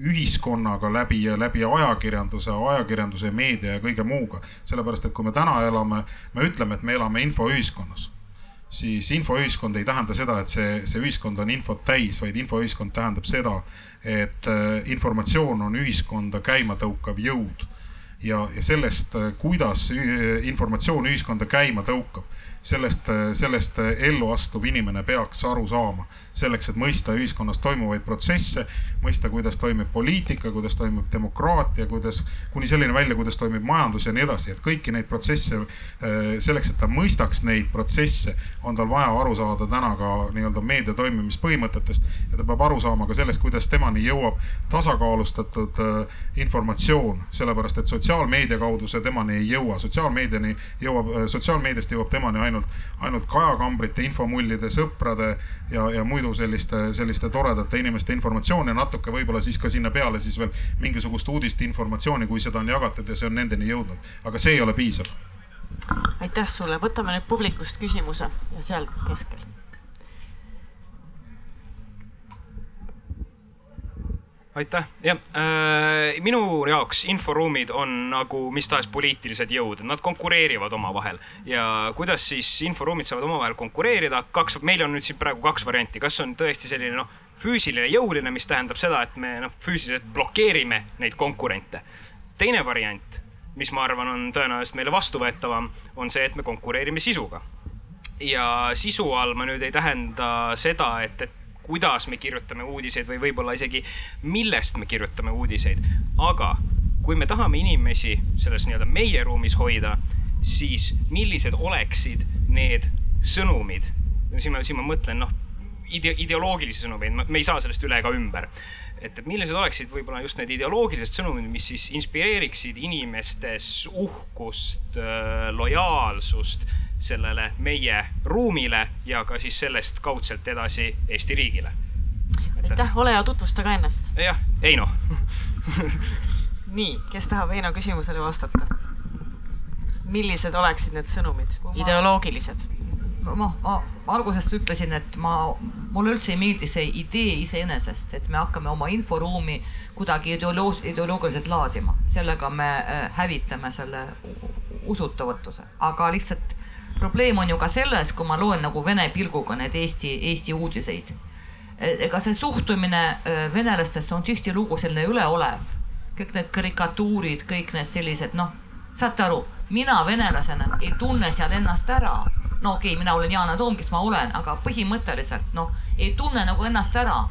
ühiskonnaga läbi, läbi ajakirjanduse, ajakirjanduse, meedia ja kõige muuga. sellepärast, et kui me täna elame, me ütleme, et me elame infoühiskonnas, siis infoühiskond ei tähenda seda, et see, see ühiskond on infot täis, vaid infoühiskond tähendab seda, et äh, informatsioon on ühiskonda käima tõukav jõud. ja, ja sellest, äh, kuidas informatsioon ühiskonda käima tõukab sellest, sellest ellu astuv inimene peaks aru saama selleks, et mõista ühiskonnas toimuvaid protsesse, mõista, kuidas toimib poliitika, kuidas toimub demokraatia, kuidas, kuni selleni välja, kuidas toimib majandus ja nii edasi, et kõiki neid protsesse, selleks, et ta mõistaks neid protsesse, on tal vaja aru saada täna ka nii-öelda meedia toimimispõhimõtetest. Ja ta peab aru saama ka sellest, kuidas temani jõuab tasakaalustatud informatsioon, sellepärast et sotsiaalmeedia kaudu see temani ei jõua, sotsiaalmeediani jõuab, sotsiaalmeediast jõuab temani ainult, ainult kajakambrite, infomullide, sõprade ja, ja muidu selliste, selliste toredate inimeste informatsiooni ja natuke võib-olla siis ka sinna peale siis veel mingisugust uudist, informatsiooni, kui seda on jagatud ja see on nendeni jõudnud. aga see ei ole piisav. aitäh sulle, võtame nüüd publikust küsimuse ja seal keskel aitäh, jah äh,. minu jaoks inforuumid on nagu mis tahes poliitilised jõud, nad konkureerivad omavahel ja kuidas siis inforuumid saavad omavahel konkureerida, kaks, meil on nüüd siin praegu kaks varianti, kas on tõesti selline noh, füüsiline jõuline, mis tähendab seda, et me noh, füüsiliselt blokeerime neid konkurente. teine variant, mis ma arvan, on tõenäoliselt meile vastuvõetavam, on see, et me konkureerime sisuga. ja sisu all ma nüüd ei tähenda seda, et, et kuidas me kirjutame uudiseid või võib-olla isegi millest me kirjutame uudiseid. aga kui me tahame inimesi selles nii-öelda meie ruumis hoida, siis millised oleksid need sõnumid? siin ma, siin ma mõtlen, noh ide, ideoloogilisi sõnumeid, me ei saa sellest üle ega ümber. Et, millised oleksid võib-olla just need ideoloogilised sõnumid, mis siis inspireeriksid inimestes uhkust, lojaalsust sellele meie ruumile ja ka siis sellest kaudselt edasi Eesti riigile. aitäh, ole hea, tutvusta ka ennast. jah, Eino nii, kes tahab Eino küsimusele vastata? millised oleksid need sõnumid, ideoloogilised? Noh, ma algusest ütlesin, et ma, mulle üldse ei meeldi see idee iseenesest, et me hakkame oma inforuumi kuidagi ideoloos-, ideoloogiliselt laadima, sellega me hävitame selle usutavatuse, aga lihtsalt probleem on ju ka selles, kui ma loen nagu vene pilguga neid Eesti, Eesti uudiseid. ega see suhtumine venelastesse on tihtilugu selline üleolev. kõik need karikatuurid, kõik need sellised, noh, saate aru, mina venelasena ei tunne seal ennast ära. No okei okay,, mina olen Yana Toom, kes ma olen, aga põhimõtteliselt noh, ei tunne nagu ennast ära.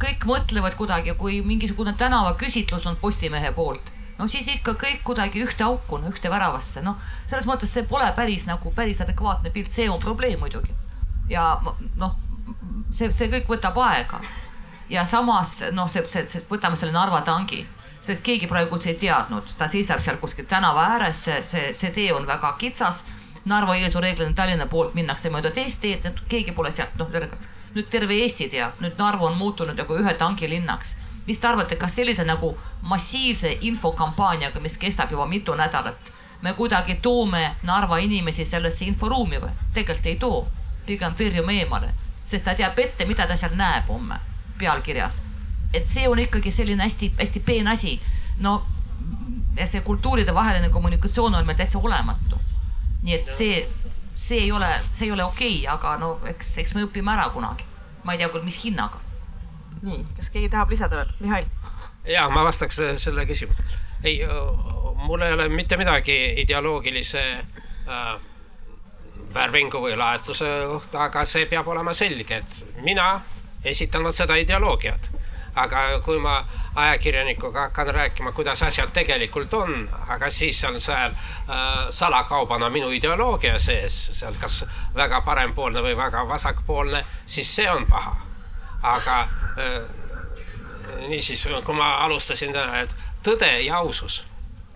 kõik mõtlevad kuidagi, kui mingisugune tänavaküsitlus on Postimehe poolt no siis ikka kõik kuidagi ühte auku, no ühte väravasse, noh, selles mõttes see pole päris nagu päris adekvaatne pilt, see on probleem muidugi. ja noh, see, see kõik võtab aega. ja samas noh, see, see, see, võtame selle Narva tangi, sest keegi praegu ei teadnud, ta seisab seal kuskil tänava ääres, see, see, see tee on väga kitsas. Narva-Jõesuu reeglina Tallinna poolt minnakse mööda teist teed, keegi pole sealt, noh, nüüd terve Eesti teab, nüüd Narva on muutunud nagu ühe tangi linnaks mis te arvate, kas sellise nagu massiivse infokampaaniaga, mis kestab juba mitu nädalat, me kuidagi toome Narva inimesi sellesse inforuumi või? tegelikult ei too, pigem tõrjume eemale, sest ta teab ette, mida ta seal näeb homme pealkirjas. et see on ikkagi selline hästi-hästi peen asi. no ja see kultuuride vaheline kommunikatsioon on meil täitsa olematu. Nii et see, see ei ole, see ei ole okei okay,, aga no eks, eks me õpime ära kunagi. ma ei tea küll, mis hinnaga nii, kas keegi tahab lisada veel, Mihhail? ja ma vastaks selle küsimusele. ei, mul ei ole mitte midagi ideoloogilise äh, värvingu või laetuse kohta, aga see peab olema selge, et mina esitanud seda ideoloogiat. Aga kui ma ajakirjanikuga hakkan rääkima, kuidas asjad tegelikult on, aga siis on seal äh, salakaubana minu ideoloogia sees, seal kas väga parempoolne või väga vasakpoolne, siis see on paha. aga äh, niisiis, kui ma alustasin täna, et tõde ja ausus,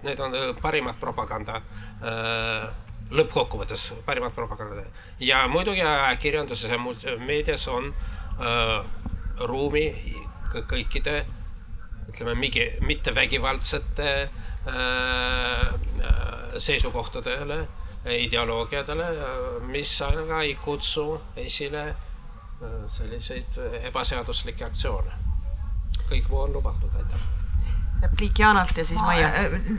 need on parimad propaganda äh, lõppkokkuvõttes parimad propagandad. ja muidugi ajakirjanduses ja meedias on äh, ruumi kõikide ütleme, mingi mittevägivaldsete äh, seisukohtadele, ideoloogiadele, mis aga ei kutsu esile äh, selliseid ebaseaduslikke aktsioone. kõik muu on lubatud, aitäh repliik Jaanalt ja siis Maie.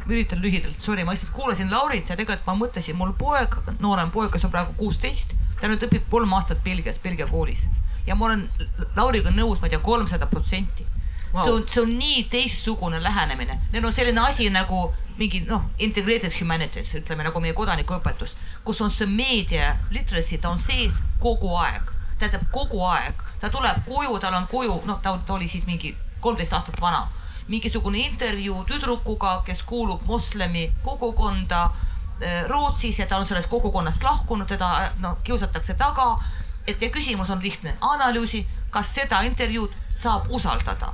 üritan lühidalt, sorry, ma lihtsalt kuulasin Laurit ja tegelikult ma mõtlesin, mul poeg, noorem poeg, kes on praegu kuusteist, ta nüüd õpib kolm aastat Belgias, Belgia koolis ja ma olen Lauriga nõus, ma ei tea, kolmsada protsenti. see on, see on nii teistsugune lähenemine, neil on selline asi nagu mingi noh, integrated humanities, ütleme nagu meie kodanikuõpetus, kus on see meedia literacy, ta on sees kogu aeg, tähendab kogu aeg, ta tuleb koju, tal on koju, noh, ta, ta oli siis mingi kolmteist aastat vana, mingisugune intervjuu tüdrukuga, kes kuulub moslemi kogukonda eh, Rootsis ja ta on sellest kogukonnast lahkunud, teda noh, kiusatakse taga. Et ja küsimus on lihtne, analüüsi, kas seda intervjuud saab usaldada.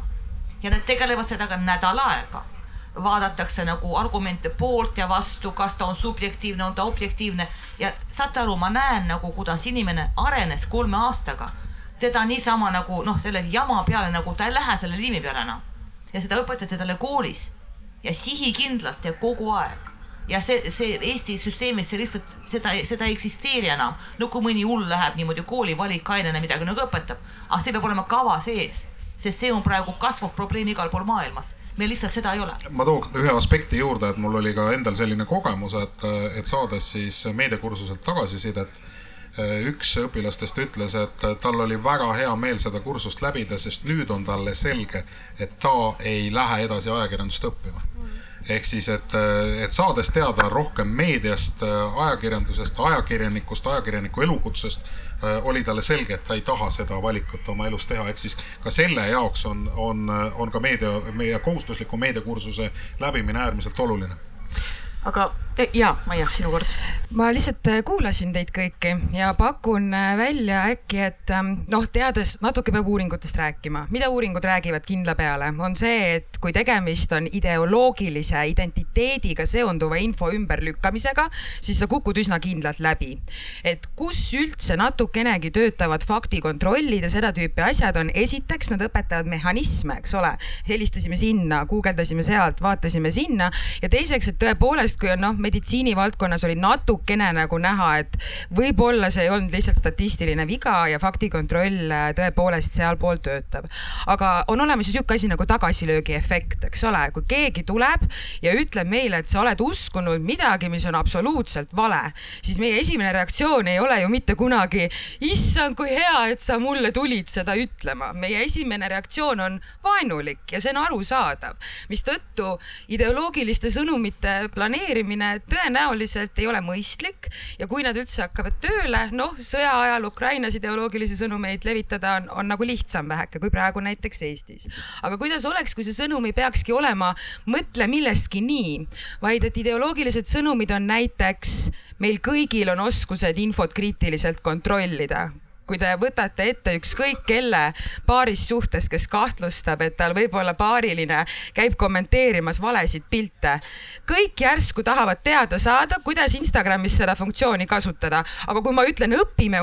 Ja nad tegelevad sellega nädal aega. Vaadatakse nagu argumente poolt ja vastu, kas ta on subjektiivne, on ta objektiivne. Ja saate aru, ma näen nagu, kuidas inimene arenes kolme aastaga. teda niisama nagu noh, selle jama peale nagu ta ei lähe selle liimi peale enam. Ja seda õpetati talle koolis. Ja sihikindlalt ja kogu aeg ja see, see Eesti süsteemis see lihtsalt seda, seda ei eksisteeri enam. no kui mõni hull läheb niimoodi kooli valikainena midagi nagu õpetab, aga see peab olema kava sees, sest see on praegu kasvav probleem igal pool maailmas. meil lihtsalt seda ei ole. ma tooks ühe aspekti juurde, et mul oli ka endal selline kogemus, et, et saades siis meediakursuselt tagasisidet, üks õpilastest ütles, et tal oli väga hea meel seda kursust läbida, sest nüüd on talle selge, et ta ei lähe edasi ajakirjandust õppima ehk siis, et, et saades teada rohkem meediast, ajakirjandusest, ajakirjanikust, ajakirjaniku elukutsest, oli talle selge, et ta ei taha seda valikut oma elus teha, ehk siis ka selle jaoks on, on, on ka meedia, meie kohustusliku meediakursuse läbimine äärmiselt oluline aga e, ja, Maia, sinu kord. ma lihtsalt äh, kuulasin teid kõiki ja pakun äh, välja äkki, et ähm, noh, teades natuke peab uuringutest rääkima, mida uuringud räägivad kindla peale, on see, et kui tegemist on ideoloogilise identiteediga seonduva info ümberlükkamisega, siis sa kukud üsna kindlalt läbi. et kus üldse natukenegi töötavad faktikontrollid ja seda tüüpi asjad on, esiteks nad õpetavad mehhanisme, eks ole, helistasime sinna, guugeldasime sealt, vaatasime sinna. Ja teiseks, et tõepoolest, kui on noh, meditsiinivaldkonnas oli natukene nagu näha, et võib-olla see ei olnud lihtsalt statistiline viga ja faktikontroll äh, tõepoolest sealpool töötab. aga on olemas ju sihuke asi nagu tagasilöögi efekt, eks ole, kui keegi tuleb ja ütleb meile, et sa oled uskunud midagi, mis on absoluutselt vale, siis meie esimene reaktsioon ei ole ju mitte kunagi, issand, kui hea, et sa mulle tulid seda ütlema. meie esimene reaktsioon on vaenulik ja see on arusaadav, mistõttu ideoloogiliste sõnumite planeerimine tõenäoliselt ei ole mõistlik ja kui nad üldse hakkavad tööle, noh, sõja ajal Ukrainas ideoloogilisi sõnumeid levitada on, on nagu lihtsam väheke kui praegu näiteks Eestis. aga kuidas oleks, kui see sõnum ei peakski olema mõtle millestki nii, vaid et ideoloogilised sõnumid on näiteks meil kõigil on oskused infot kriitiliselt kontrollida kui te võtate ette ükskõik kelle paaris suhtes, kes kahtlustab, et tal võib-olla paariline käib kommenteerimas valesid pilte. kõik järsku tahavad teada saada, kuidas Instagramis seda funktsiooni kasutada, aga kui ma ütlen, õpime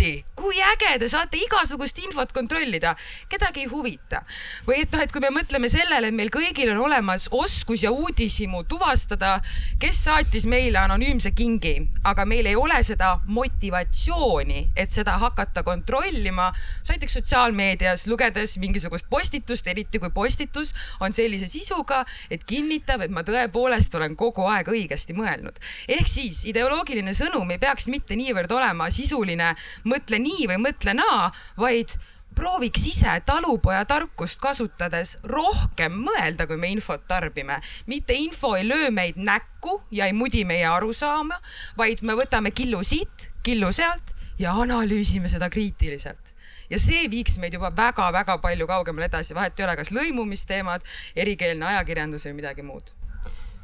Osinti, kui äge, te saate igasugust infot kontrollida, kedagi ei huvita. või et noh, et kui me mõtleme sellele, et meil kõigil on olemas oskus ja uudishimu tuvastada, kes saatis meile anonüümse kingi, aga meil ei ole seda motivatsiooni, et seda hakata kontrollima, näiteks sotsiaalmeedias lugedes mingisugust postitust, eriti kui postitus on sellise sisuga, et kinnitab, et ma tõepoolest olen kogu aeg õigesti mõelnud. ehk siis ideoloogiline sõnum ei peaks mitte niivõrd olema sisuline, mõtle nii või mõtle naa, vaid prooviks ise talupojatarkust kasutades rohkem mõelda, kui me infot tarbime. mitte info ei löö meid näkku ja ei mudi meie arusaama, vaid me võtame killu siit, killu sealt ja analüüsime seda kriitiliselt ja see viiks meid juba väga-väga palju kaugemale edasi, vahet ei ole, kas lõimumisteemad, erikeelne ajakirjandus või midagi muud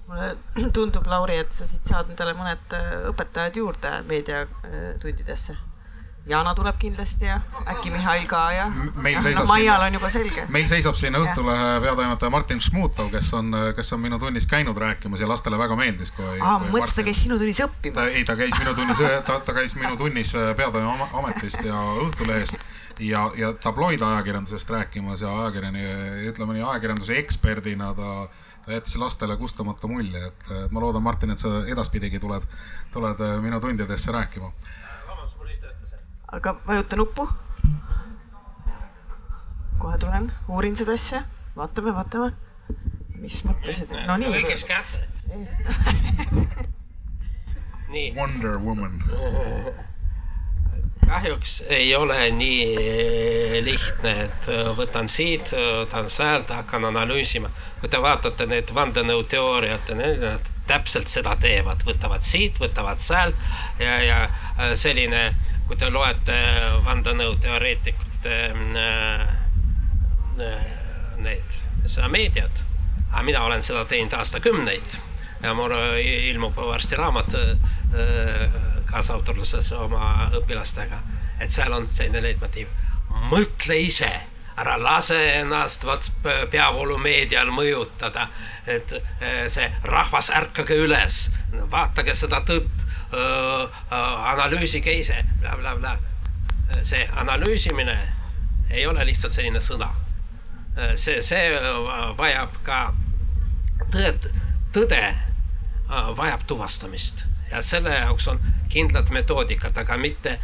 mulle tundub, Lauri, et sa siit saad endale mõned äh, õpetajad juurde meediatundidesse. Jana tuleb kindlasti ja äkki Mihhail ka ja. meil no, seisab Maial on juba selge. meil seisab siin Õhtulehe peatoimetaja Martin Šmutov, kes on, kes on minu tunnis käinud rääkimas ja lastele väga meeldis, kui. aa, ma mõtlesin, ta käis sinu tunnis õppimas. ei, ta käis minu tunnis, ta, ta käis minu tunnis peatoime ametist ja Õhtulehest ja, ja tabloidajakirjandusest rääkimas ja ajakirjani, ütleme nii, ajakirjanduse eksperdina ta, ta jättis lastele kustamatu mulje, et et ma loodan, Martin, et sa edaspidigi tuled, tuled minu tundidesse rääkima. Aga vajuta nuppu. kohe tulen, uurin seda asja, vaatame, vaatame. mis mõtlesid, no nii. kõigis kätte. nii. Wonder Woman. kahjuks ei ole nii lihtne, et võtan siit, võtan sealt, hakkan analüüsima. kui te vaatate need vandenõuteooriad, nad täpselt seda teevad, võtavad siit, võtavad sealt ja, ja selline, kui te loete vandenõuteoreetikute äh, neid, seda meediat, aga mina olen seda teinud aastakümneid ja mul ilmub varsti raamat kaasautorluses oma õpilastega, et seal on selline leitmotiiv. mõtle ise, ära lase ennast vot peavoolumeedial mõjutada, et see rahvas, ärkage üles, vaatage seda tõtt, analüüsige ise bla, bla, blablabla. see analüüsimine ei ole lihtsalt selline sõna. see, see vajab ka tõed, tõde vajab tuvastamist ja selle jaoks on kindlad metoodikad, aga mitte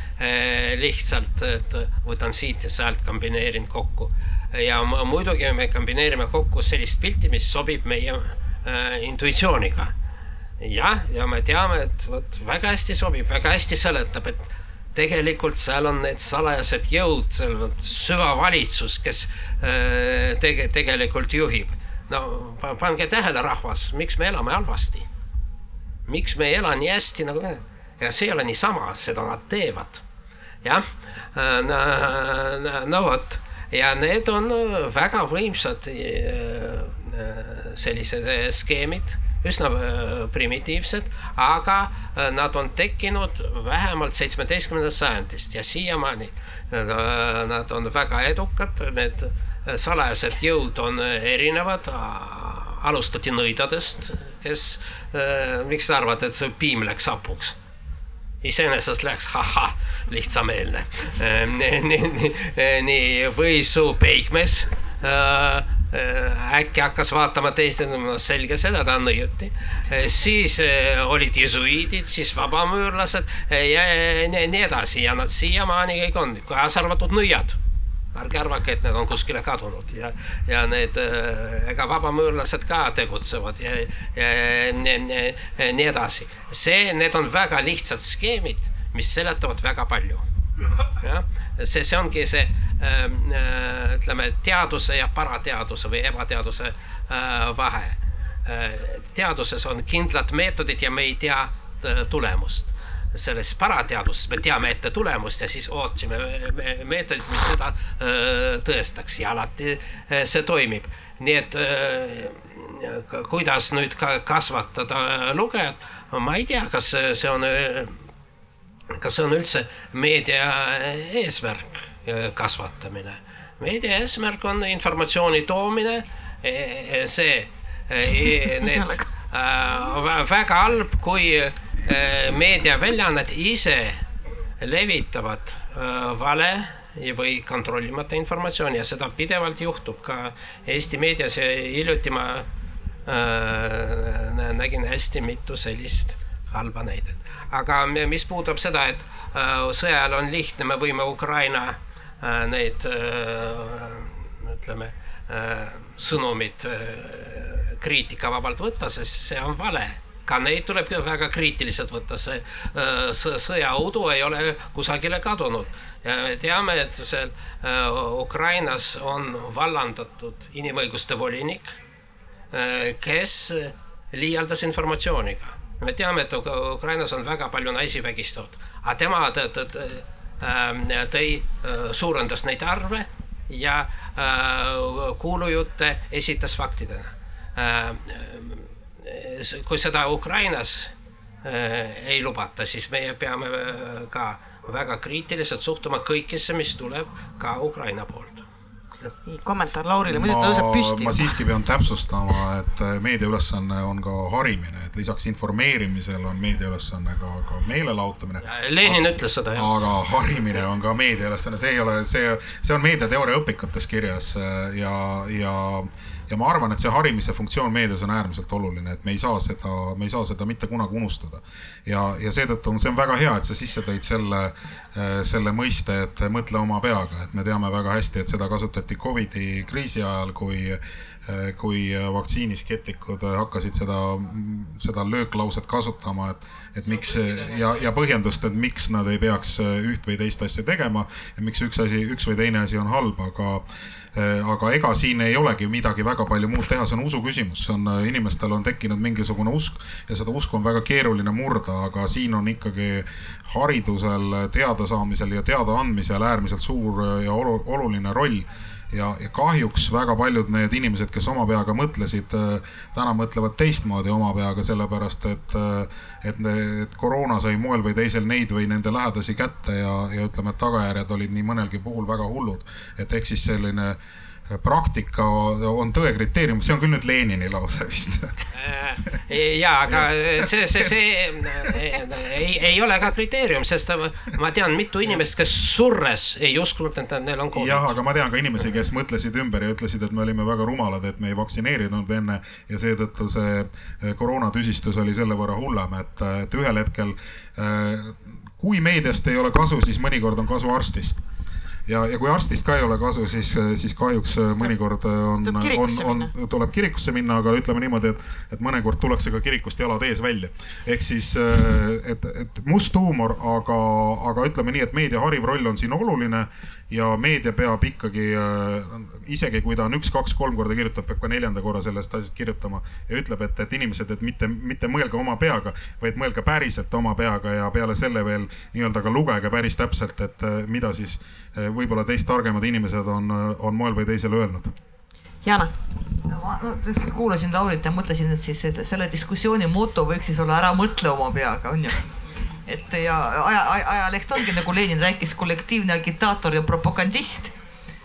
lihtsalt, et võtan siit ja sealt, kombineerin kokku. ja muidugi me kombineerime kokku sellist pilti, mis sobib meie äh, intuitsiooniga. Jah, ja me teame, et vot väga hästi sobib, väga hästi seletab, et tegelikult seal on need salajased jõud, seal on süvavalitsus, kes äh, tege, tegelikult juhib. no pange tähele, rahvas, miks me elame halvasti miks me ei ela nii hästi nagu me. ja see ei ole niisama, seda nad teevad. jah, no vot ja need on väga võimsad sellised skeemid, üsna primitiivsed, aga nad on tekkinud vähemalt seitsmeteistkümnendast sajandist ja siiamaani nad on väga edukad, need salajased jõud on erinevad alustati nõidadest, kes äh,, miks te arvate, et see piim läks hapuks? iseenesest läks ahah, lihtsameelne äh,. nii, nii, nii, või su peigmees äh, äkki hakkas vaatama teist, no selge, seda ta nõiuti. siis olid jesuiidid, siis vabamüürlased ja nii, edasi ja nad siiamaani kõik on, kaasa arvatud nõiad ärge arvake, et need on kuskile kadunud ja, ja need, äh, ega vabamüürlased ka tegutsevad ja, ja, ja, ja nii edasi. see, need on väga lihtsad skeemid, mis seletavad väga palju. Jah, see, see ongi see äh, äh, ütleme, teaduse ja parateaduse või ebateaduse äh, vahe äh,. teaduses on kindlad meetodid ja me ei tea äh, tulemust selles parateaduses me teame ette tulemust ja siis ootasime meetodit, mis seda tõestaks ja alati see toimib. nii et kuidas nüüd ka kasvatada lugejat, ma ei tea, kas see on, kas see on üldse meedia eesmärk, kasvatamine. meedia eesmärk on informatsiooni toomine, see, need väga halb, kui Äh, meediaväljaanded ise levitavad äh, vale või kontrollimata informatsiooni ja seda pidevalt juhtub ka Eesti meedias ja hiljuti ma äh, nägin hästi mitu sellist halba näidet. Aga mis puudutab seda, et äh, sõja ajal on lihtne, me võime Ukraina äh, neid äh, ütleme sõnumid kriitikavabalt võtta, sest see on vale ka neid tuleb väga kriitiliselt võtta, see sõjaõudu ei ole kusagile kadunud. ja me teame, et seal Ukrainas on vallandatud inimõiguste volinik, kes liialdas informatsiooniga. Me teame, et Ukrainas on väga palju naisi vägistatud, aga tema tõi, suurendas neid arve ja kuulujutte esitas faktidena. Kui seda Ukrainas äh, ei lubata, siis meie peame äh, ka väga kriitiliselt suhtuma kõikesse, mis tuleb ka Ukraina poolt nii, kommentaar Laurile, muidu tõuseb püsti. ma siiski pean täpsustama, et äh, meedia ülesanne on ka harimine, et lisaks informeerimisele on meedia ülesanne ka, ka meelelahutamine. Lenin ütles seda, jah. aga harimine on ka meedia ülesanne, see ei ole, see, see on meediateooria õpikutes kirjas ja, ja ja ma arvan, et see harimise funktsioon meedias on äärmiselt oluline, et me ei saa seda, me ei saa seda mitte kunagi unustada. ja, ja seetõttu on, see on väga hea, et sa sisse tõid selle, selle mõiste, et mõtle oma peaga, et me teame väga hästi, et seda kasutati Covidi kriisi ajal, kui kui vaktsiiniskeptikud hakkasid seda, seda lööklauset kasutama, et, et miks ja, ja põhjendust, et miks nad ei peaks üht või teist asja tegema ja miks üks asi, üks või teine asi on halb, aga Äh, aga ega siin ei olegi midagi väga palju muud teha, see on usu küsimus, see on, äh, inimestel on tekkinud mingisugune usk ja seda usku on väga keeruline murda, aga siin on ikkagi haridusel, teadasaamisel ja teadaandmisel äärmiselt suur ja oluline roll ja, ja kahjuks väga paljud need inimesed, kes oma peaga mõtlesid, äh, täna mõtlevad teistmoodi oma peaga, sellepärast et, äh, et, et koroona sai moel või teisel neid või nende lähedasi kätte ja, ja ütleme, et tagajärjed olid nii mõnelgi puhul väga hullud. et ehk siis selline äh, praktika on tõe kriteerium, see on küll nüüd Lenini lause vist. Äh, ja, aga see, see, see äh, ei, ei ole ka kriteerium, sest ma tean mitu inimest, kes surres ei uskunud, et neil on Covid. jah, aga ma tean ka inimesi, kes mõtlesid ümber ja ütlesid, et me olime väga rumalad, et me ei vaktsineerinud enne ja seetõttu see äh, koroonatüsistus oli selle võrra hullem, et, et ühel hetkel kui meediast ei ole kasu, siis mõnikord on kasu arstist ja, ja kui arstist ka ei ole kasu, siis, siis kahjuks äh, mõnikord äh, on, on, on, tuleb kirikusse minna, aga ütleme niimoodi, et, et mõnikord tullakse ka kirikust jalad ees välja. ehk siis, äh, et, et must huumor, aga, aga ütleme nii, et meedia hariv roll on siin oluline ja meedia peab ikkagi, isegi kui ta on üks-kaks-kolm korda kirjutanud, peab ka neljanda korra sellest asjast kirjutama ja ütleb, et, et inimesed, et mitte, mitte mõelge oma peaga, vaid mõelge päriselt oma peaga ja peale selle veel nii-öelda ka lugege päris täpselt, et mida siis võib-olla teist targemad inimesed on, on moel või teisel öelnud. Jana no ma no, lihtsalt kuulasin Laurit ja mõtlesin, et siis et selle diskussiooni moto võiks siis olla ära mõtle oma peaga, on ju. Et ja aja, aja, ajaleht ongi nagu Lenin rääkis, kollektiivne agitaator ja propagandist.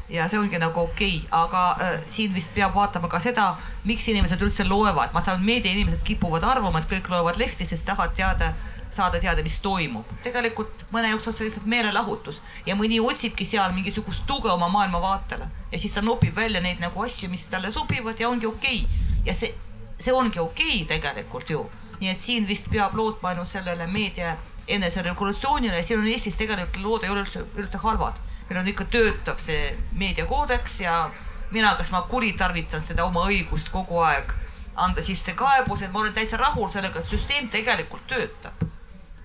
ja see ongi nagu okei okay., aga äh, siin vist peab vaatama ka seda, miks inimesed üldse loevad. ma saan, meediainimesed kipuvad arvama, et kõik loevad lehti, sest tahavad teada saada teada, mis toimub. tegelikult mõne jaoks on see lihtsalt meelelahutus ja mõni otsibki seal mingisugust tuge oma maailmavaatele ja siis ta nopib välja neid nagu asju, mis talle sobivad ja ongi okei okay. ja see, see ongi okei okay tegelikult ju. Nii et siin vist peab lootma ainult sellele meedia eneseregulatsioonile siin on Eestis tegelikult lood ei ole üldse, üldse halvad. meil on ikka töötav see meediakoodeks ja mina, kas ma kuritarvitan seda oma õigust kogu aeg anda sisse kaebused, ma olen täitsa rahul sellega, et süsteem tegelikult töötab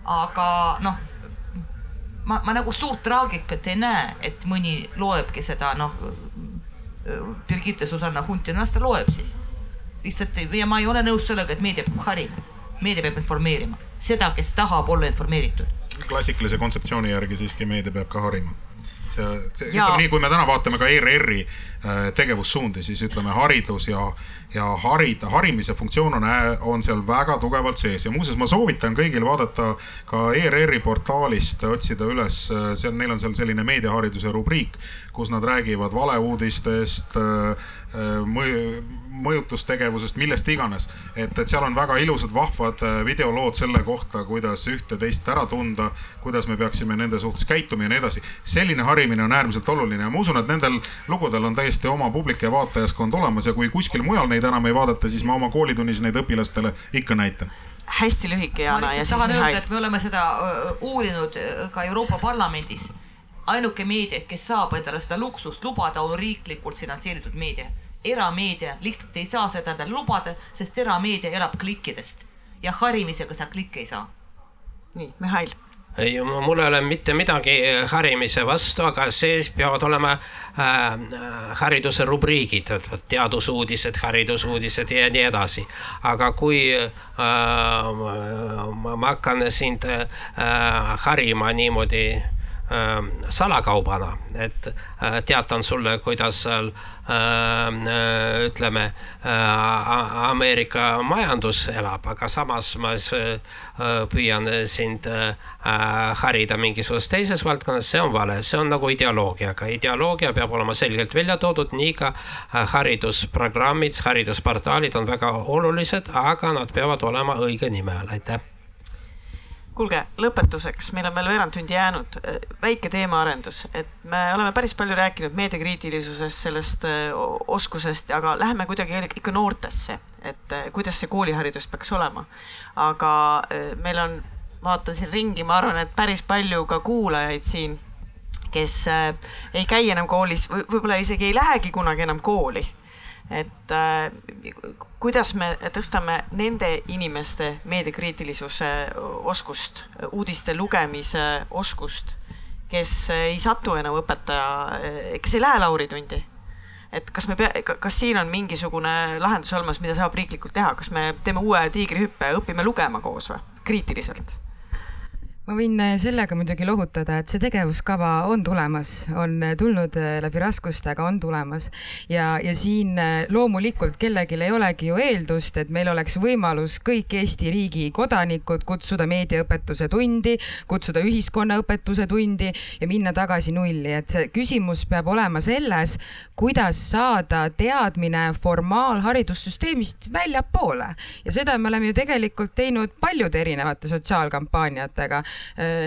aga noh, ma, ma nagu suurt traagikat ei näe, et mõni loebki seda, noh. Birgitte Susanna Hunti, las ta loeb siis. lihtsalt ja ma ei ole nõus sellega, et meedia peab harima, meedia peab informeerima. Seda, kes tahab olla informeeritud. klassikalise kontseptsiooni järgi siiski meedia peab ka harima. See, see ütleme nii, kui me täna vaatame ka ERR-i äh, tegevussuundi, siis ütleme haridus ja ja harida, harimise funktsioon on, on seal väga tugevalt sees ja muuseas, ma soovitan kõigil vaadata ka ERR-i portaalist, otsida üles, seal, neil on seal selline meediahariduse rubriik, kus nad räägivad valeuudistest, mõjutustegevusest, millest iganes. et, et seal on väga ilusad, vahvad videolood selle kohta, kuidas ühte-teist ära tunda, kuidas me peaksime nende suhtes käituma ja nii edasi. selline harimine on äärmiselt oluline ja ma usun, et nendel lugudel on täiesti oma publik ja vaatajaskond olemas ja kui kuskil mujal neid neid enam ei vaadata, siis ma oma koolitunnis neid õpilastele ikka näitan hästi lühike, Jana ja siis tahan öelda, et me oleme seda uurinud ka Euroopa Parlamendis. ainuke meedia, kes saab endale seda luksust lubada, on riiklikult finantseeritud meedia. erameedia lihtsalt ei saa seda endale lubada, sest erameedia elab klikkidest ja harimisega sa klikke ei saa. nii, Mihhail mul ei ole mitte midagi harimise vastu, aga sees peavad olema äh, hariduse rubriigid, teadusuudised, haridusuudised ja nii edasi. aga kui äh, ma, hakkan sind äh, harima niimoodi äh, salakaubana, et äh, teatan sulle, kuidas seal äh, ütleme äh, Ameerika majandus elab, aga samas ma püüan sind harida mingisuguses teises valdkonnas, see on vale, see on nagu ideoloogiaga, ideoloogia peab olema selgelt välja toodud, nii ka haridusprogrammid, haridusportaalid on väga olulised, aga nad peavad olema õige nime all, aitäh kuulge, lõpetuseks, meil on veel veerand tundi jäänud, väike teemaarendus, et me oleme päris palju rääkinud meediakriitilisusest, sellest oskusest, aga läheme kuidagi ikka noortesse, et kuidas see kooliharidus peaks olema. aga meil on vaatan siin ringi, ma arvan, et päris palju ka kuulajaid siin, kes äh, ei käi enam koolis või võib-olla isegi ei lähegi kunagi enam kooli. Et äh, kuidas me tõstame nende inimeste meediakriitilisuse oskust, uudiste lugemise oskust, kes ei satu enam õpetaja, kes ei lähe Lauri tundi et kas me pea, kas siin on mingisugune lahendus olemas, mida saab riiklikult teha, kas me teeme uue tiigrihüppe, õpime lugema koos või, kriitiliselt? Ma võin äh, sellega muidugi lohutada, et see tegevuskava on tulemas, on äh, tulnud äh, läbi raskuste, aga on tulemas. ja, ja siin loomulikult kellelgi ei olegi ju eeldust, et meil oleks võimalus kõik Eesti riigi kodanikud kutsuda meediaõpetuse tundi, kutsuda ühiskonnaõpetuse tundi ja minna tagasi nulli, et see küsimus peab olema selles, kuidas saada teadmine formaalharidussüsteemist väljapoole. Ja seda me oleme ju tegelikult teinud paljude erinevate sotsiaalkampaaniatega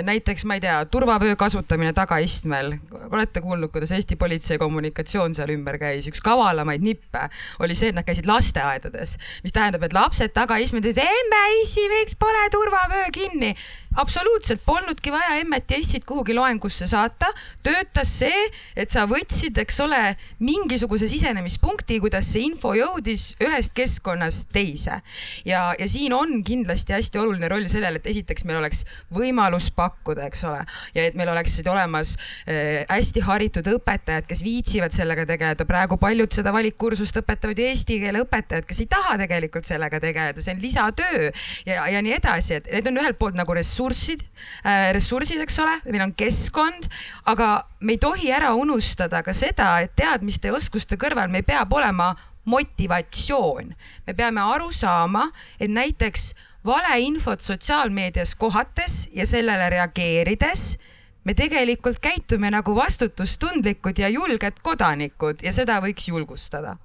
näiteks ma ei tea, turvavöö kasutamine tagaistmel. olete kuulnud, kuidas Eesti politsei kommunikatsioon seal ümber käis, üks kavalamaid nippe oli see, et nad käisid lasteaedades, mis tähendab, et lapsed tagaistmel ütlesid, emme, issi, miks pole turvavöö kinni absoluutselt polnudki vaja emmet ja issit kuhugi loengusse saata, töötas see, et sa võtsid, eks ole, mingisuguse sisenemispunkti, kuidas see info jõudis ühest keskkonnast teise. ja, ja siin on kindlasti hästi oluline roll sellel, et esiteks meil oleks võimalus pakkuda, eks ole, ja et meil oleksid olemas äh, hästi haritud õpetajad, kes viitsivad sellega tegeleda. praegu paljud seda valikkursust õpetavad ju eesti keele õpetajad, kes ei taha tegelikult sellega tegeleda, see on lisatöö ja, ja nii edasi, et need on ühelt poolt nagu ressursid ressursid, äh, ressursid, eks ole, meil on keskkond, aga me ei tohi ära unustada ka seda, et teadmiste ja oskuste kõrval meil peab olema motivatsioon. me peame aru saama, et näiteks valeinfot sotsiaalmeedias kohates ja sellele reageerides me tegelikult käitume nagu vastutustundlikud ja julged kodanikud ja seda võiks julgustada.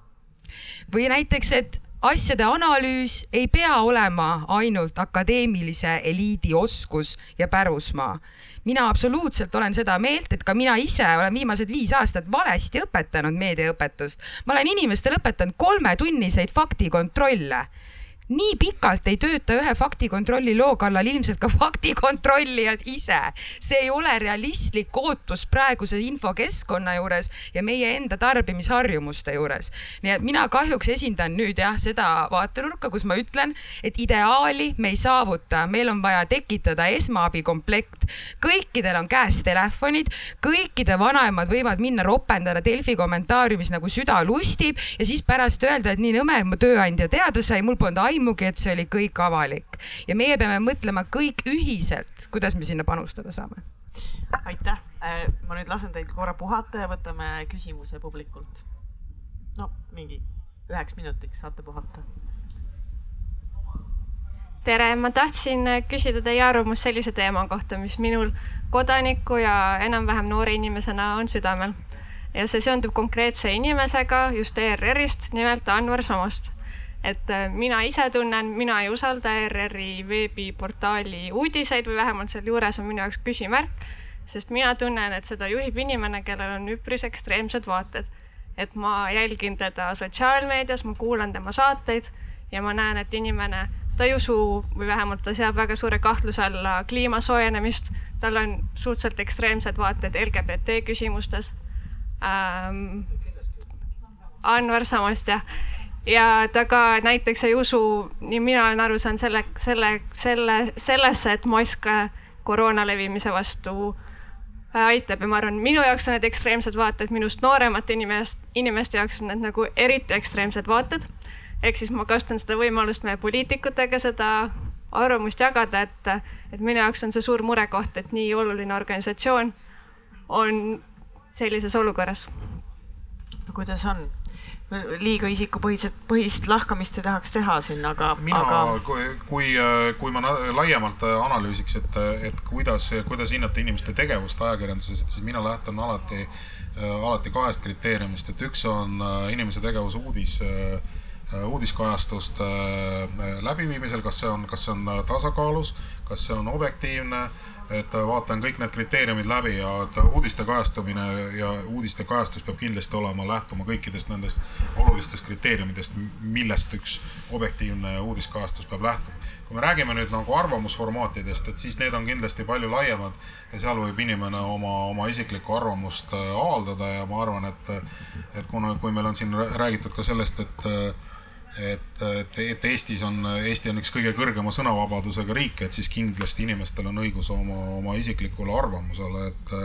või näiteks, et asjade analüüs ei pea olema ainult akadeemilise eliidi oskus ja pärusmaa. mina absoluutselt olen seda meelt, et ka mina ise olen viimased viis aastat valesti õpetanud meediaõpetust. ma olen inimestele õpetanud kolmetunniseid faktikontrolle nii pikalt ei tööta ühe faktikontrolli loo kallal ilmselt ka faktikontrollijad ise. see ei ole realistlik ootus praeguse infokeskkonna juures ja meie enda tarbimisharjumuste juures. nii et mina kahjuks esindan nüüd jah, seda vaatenurka, kus ma ütlen, et ideaali me ei saavuta, meil on vaja tekitada esmaabikomplekt. kõikidel on käes telefonid, kõikide vanaemad võivad minna ropendada Delfi kommentaariumis nagu süda lustib ja siis pärast öelda, et nii nõme, mu tööandja teada sai, mul polnud aimu aimugi, et see oli kõik avalik ja meie peame mõtlema kõik ühiselt, kuidas me sinna panustada saame. aitäh, äh, ma nüüd lasen teid korra puhata ja võtame küsimuse publikult. no mingi üheks minutiks saate puhata tere, ma tahtsin küsida teie arvamust sellise teema kohta, mis minul kodaniku ja enam-vähem noore inimesena on südamel. ja see seondub konkreetse inimesega just ERR-ist, nimelt Anvar Samost et äh, mina ise tunnen, mina ei usalda ERR-i veebiportaali uudiseid või vähemalt sealjuures on minu jaoks küsimärk, sest mina tunnen, et seda juhib inimene, kellel on üpris ekstreemsed vaated. et ma jälgin teda sotsiaalmeedias, ma kuulan tema saateid ja ma näen, et inimene, ta ei usu või vähemalt ta seab väga suure kahtluse alla kliima soojenemist, tal on suhteliselt ekstreemsed vaated LGBT küsimustes ähm,. Anvar Samost jah ja ta ka näiteks ei usu, nii mina olen aru saanud selle, selle, selle, sellesse, et mask koroona levimise vastu äh, aitab ja ma arvan, minu jaoks on need ekstreemsed vaated, minust nooremate inimest, inimeste jaoks on need nagu eriti ekstreemsed vaated. ehk siis ma kasutan seda võimalust meie poliitikutega seda arvamust jagada, et, et minu jaoks on see suur murekoht, et nii oluline organisatsioon on sellises olukorras. kuidas on? Liiga isikupõhiselt, põhist lahkamist ei tahaks teha siin, aga. mina aga..., kui, kui, kui ma laiemalt analüüsiks, et, et kuidas, kuidas hinnata inimeste tegevust ajakirjanduses, et siis mina lähtun alati, alati kahest kriteeriumist, et üks on inimese tegevus uudis uudiskajastuste läbiviimisel, kas see on, kas see on tasakaalus, kas see on objektiivne, vaatan kõik need kriteeriumid läbi ja et uudiste kajastamine ja uudiste kajastus peab kindlasti olema, lähtuma kõikidest nendest olulistest kriteeriumidest, millest üks objektiivne uudiskajastus peab lähtuma. kui me räägime nüüd nagu arvamusformaatidest, et siis need on kindlasti palju laiemad ja seal võib inimene oma, oma isiklikku arvamust äh, avaldada ja ma arvan, et, et kuna, kui meil on siin räägitud ka sellest, et et, et, et Eestis on, Eesti on üks kõige kõrgema sõnavabadusega riike, et siis kindlasti inimestel on õigus oma, oma isiklikule arvamusele, et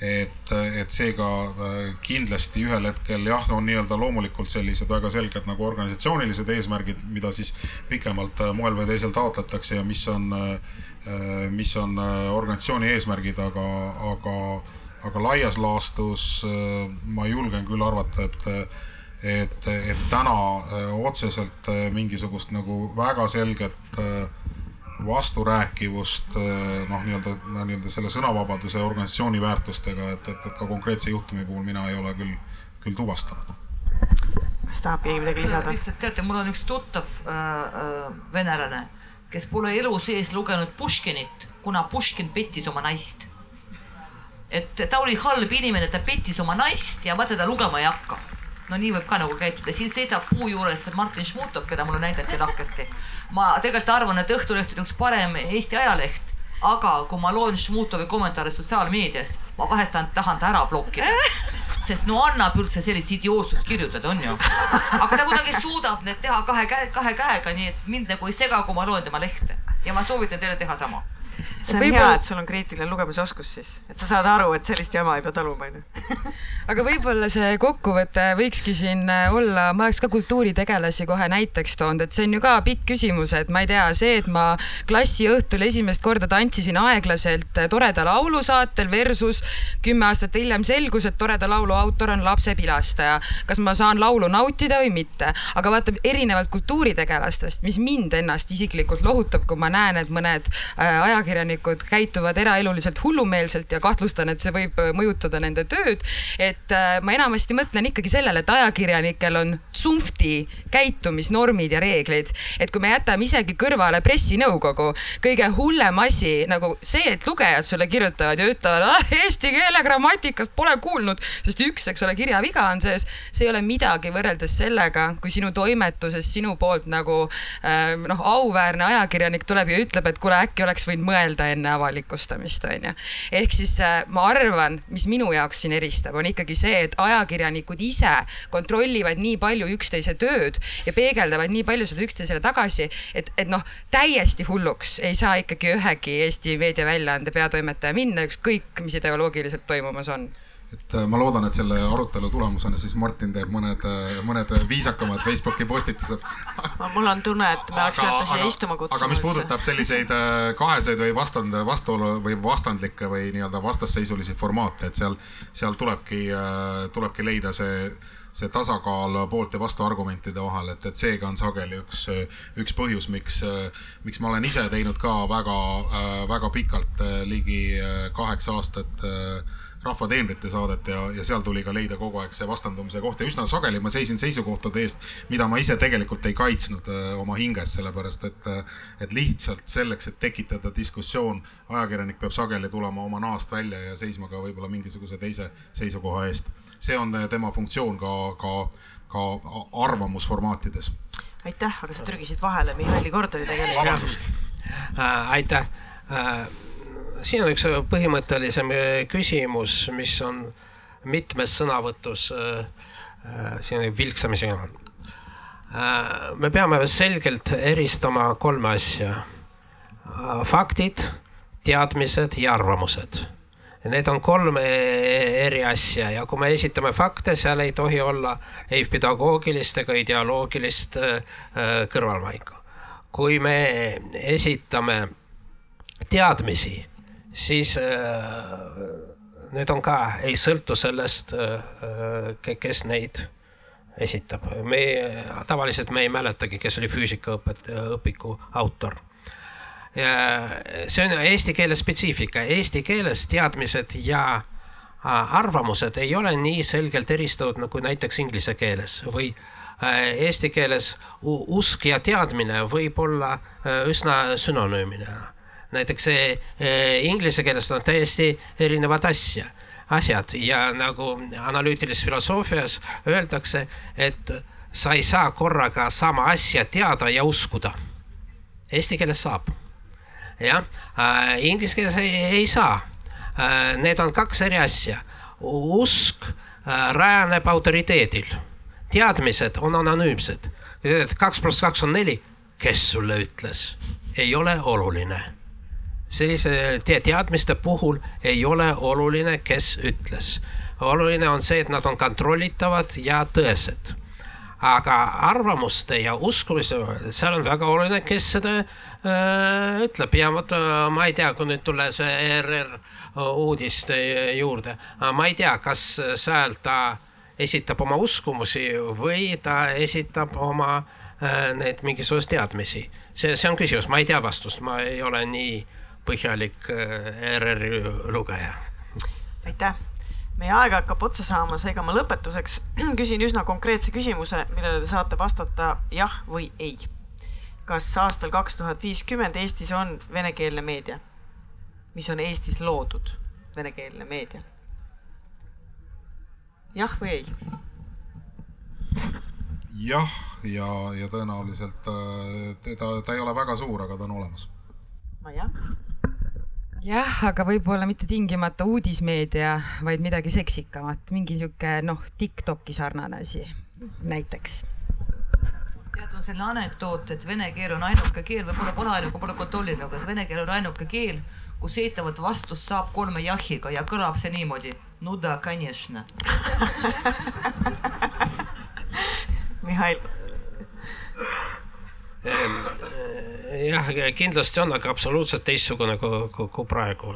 et, et seega äh, kindlasti ühel hetkel jah, on nii-öelda loomulikult sellised väga selged nagu organisatsioonilised eesmärgid, mida siis pikemalt äh, moel või teisel taotletakse ja mis on, äh, mis on organisatsiooni eesmärgid, aga, aga, aga laias laastus ma julgen küll arvata, et et, et täna otseselt mingisugust nagu väga selget vasturääkivust noh, nii-öelda, nii-öelda selle sõnavabaduse organisatsiooni väärtustega, et, et, et ka konkreetse juhtumi puhul mina ei ole küll, küll tuvastanud. kas tahab keegi midagi lisada? lihtsalt teate, mul on üks tuttav äh, äh, venelane, kes pole elu sees lugenud Puškinit, kuna Puškin pettis oma naist. et ta oli halb inimene, ta pettis oma naist ja vaata, ta lugema ei hakka no nii võib ka nagu käituda, siin seisab puu juures Martin Šmutov, keda mulle näidati lahkesti. ma tegelikult arvan, et Õhtuleht on üks parem Eesti ajaleht, aga kui ma loen Šmutovi kommentaare sotsiaalmeedias, ma vahest tahan ta ära blokkida. sest no annab üldse sellist idiootsust kirjutada, on ju. aga ta kuidagi suudab need teha kahe käe, kahe käega, nii et mind nagu ei sega, kui ma loen tema lehte ja ma soovitan teile teha sama see on võib hea, et sul on kriitiline lugemisoskus siis, et sa saad aru, et sellist jama ei pea taluma, onju. aga võib-olla see kokkuvõte võikski siin äh, olla, ma oleks ka kultuuritegelasi kohe näiteks toonud, et see on ju ka pikk küsimus, et ma ei tea, see, et ma klassiõhtul esimest korda tantsisin aeglaselt äh, toreda laulu saatel versus kümme aastat hiljem selgus, et toreda laulu autor on lapsepilastaja. kas ma saan laulu nautida või mitte, aga vaata erinevalt kultuuritegelastest, mis mind ennast isiklikult lohutab, kui ma näen, et mõned äh, ajakirjanikud ajakirjanikud käituvad eraeluliselt hullumeelselt ja kahtlustan, et see võib äh, mõjutada nende tööd. et äh, ma enamasti mõtlen ikkagi sellele, et ajakirjanikel on tsunfti käitumisnormid ja reeglid. et kui me jätame isegi kõrvale pressinõukogu, kõige hullem asi nagu see, et lugejad sulle kirjutavad ja ütlevad ah,, eesti keele grammatikast pole kuulnud, sest üks, eks ole, kirjaviga on sees. see ei ole midagi võrreldes sellega, kui sinu toimetuses sinu poolt nagu äh, noh, auväärne ajakirjanik tuleb ja ütleb, et kuule, äkki oleks võinud mõelda mõelda enne avalikustamist, on ju. ehk siis äh, ma arvan, mis minu jaoks siin eristab, on ikkagi see, et ajakirjanikud ise kontrollivad nii palju üksteise tööd ja peegeldavad nii palju seda üksteisele tagasi, et, et noh, täiesti hulluks ei saa ikkagi ühegi Eesti meediaväljaande peatoimetaja minna, ükskõik mis ideoloogiliselt toimumas on et äh, ma loodan, et selle arutelu tulemusena siis Martin teeb mõned, äh, mõned viisakamad Facebooki postitused mul on tunne, et me oleks pidanud siia istuma kutsuma. aga mis puudutab selliseid äh, kaheseid või vastand, vastuolu või vastandlikke või nii-öelda vastasseisulisi formaate, et seal, seal tulebki, tulebki leida see see tasakaal poolt ja vastu argumentide vahel, et, et seega on sageli üks, üks põhjus, miks, miks ma olen ise teinud ka väga, väga pikalt, ligi kaheksa aastat Rahva teenrite saadet ja, ja seal tuli ka leida kogu aeg see vastandumise koht ja üsna sageli ma seisin seisukohtade eest, mida ma ise tegelikult ei kaitsnud äh, oma hinges, sellepärast et, äh, et lihtsalt selleks, et tekitada diskussioon, ajakirjanik peab sageli tulema oma naast välja ja seisma ka võib-olla mingisuguse teise seisukoha eest. see on äh, tema funktsioon ka, ka, ka arvamusformaatides. aitäh, aga sa trügisid vahele, Mihhaili kord oli tegelikult. vabandust äh,. aitäh äh, siin on üks põhimõttelisem äh, küsimus, mis on mitmes sõnavõtus äh, äh, siin vilksamisi. me peame selgelt eristama kolme asja. faktid, teadmised ja arvamused. Need on kolm eri asja ja kui me esitame fakte, seal ei tohi olla ei pedagoogilist ega ideoloogilist kõrvalmaigu. kui me esitame teadmisi siis äh, need on ka, ei sõltu sellest, äh, kes neid esitab. me tavaliselt me ei mäletagi, kes oli füüsikaõpiku autor. see on eesti keele spetsiifika, eesti keeles teadmised ja äh, arvamused ei ole nii selgelt eristatud nagu näiteks inglise keeles või eesti keeles usk ja teadmine võib olla üsna sünonüümine näiteks inglise keeles on täiesti erinevad asja, asjad ja nagu analüütilises filosoofias öeldakse, et sa ei saa korraga sama asja teada ja uskuda. Eesti keeles saab. jah äh,, inglise keeles ei, ei saa äh,. Need on kaks eri asja. usk äh, rajaneb autoriteedil, teadmised on anonüümsed. kaks pluss kaks on neli, kes sulle ütles, ei ole oluline sellise te teadmiste puhul ei ole oluline, kes ütles. oluline on see, et nad on kontrollitavad ja tõesed. Aga arvamuste ja uskumise, seal on väga oluline, kes seda öö, ütleb. Ja vot ma ei tea, kui nüüd tulla see ERR uudiste juurde, ma ei tea, kas seal ta esitab oma uskumusi või ta esitab oma öö, neid mingisuguseid teadmisi. see, see on küsimus, ma ei tea vastust, ma ei ole nii põhjalik ERR-i lugeja. aitäh meie aeg hakkab otsa saama, seega ma lõpetuseks küsin üsna konkreetse küsimuse, millele te saate vastata jah või ei. kas aastal kaks tuhat viiskümmend Eestis on venekeelne meedia, mis on Eestis loodud venekeelne meedia? jah või ei? jah, ja, ja tõenäoliselt äh, ta, ta ei ole väga suur, aga ta on olemas. Maia jah, jah, aga võib-olla mitte tingimata uudismeedia, vaid midagi seksikamat, mingi niisugune noh, Tiktoki sarnane asi näiteks. tead, on selline anekdoot, et vene keel on ainuke keel, võib-olla pole ainuke, pole kontrollinud, aga vene keel on ainuke keel, kus eitavat vastust saab kolme jahiga ja kõlab see niimoodi. no da, konješna Mihhail jah, kindlasti on, aga absoluutselt teistsugune kui, kui, kui praegu.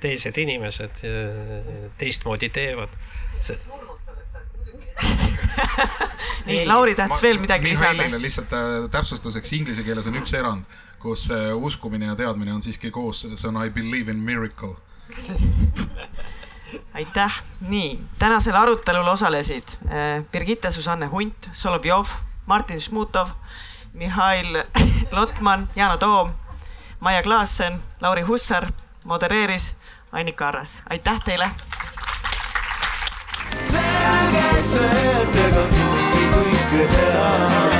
teised inimesed teistmoodi teevad see.... nii, Lauri tahtis veel midagi lisada. Mihhailile lihtsalt äh, täpsustuseks, inglise keeles on üks erand, kus uskumine ja teadmine on siiski koos, see on I believe in miracle aitäh, nii tänasel arutelul osalesid äh, Birgitte Susanne Hunt, Solovjov, Martin Šmutov Mihhail Lotman, Yana Toom, Maia Klaassen, Lauri Hussar, modereeris Annika Arras, aitäh teile. selge see, et ega kõike kõike teha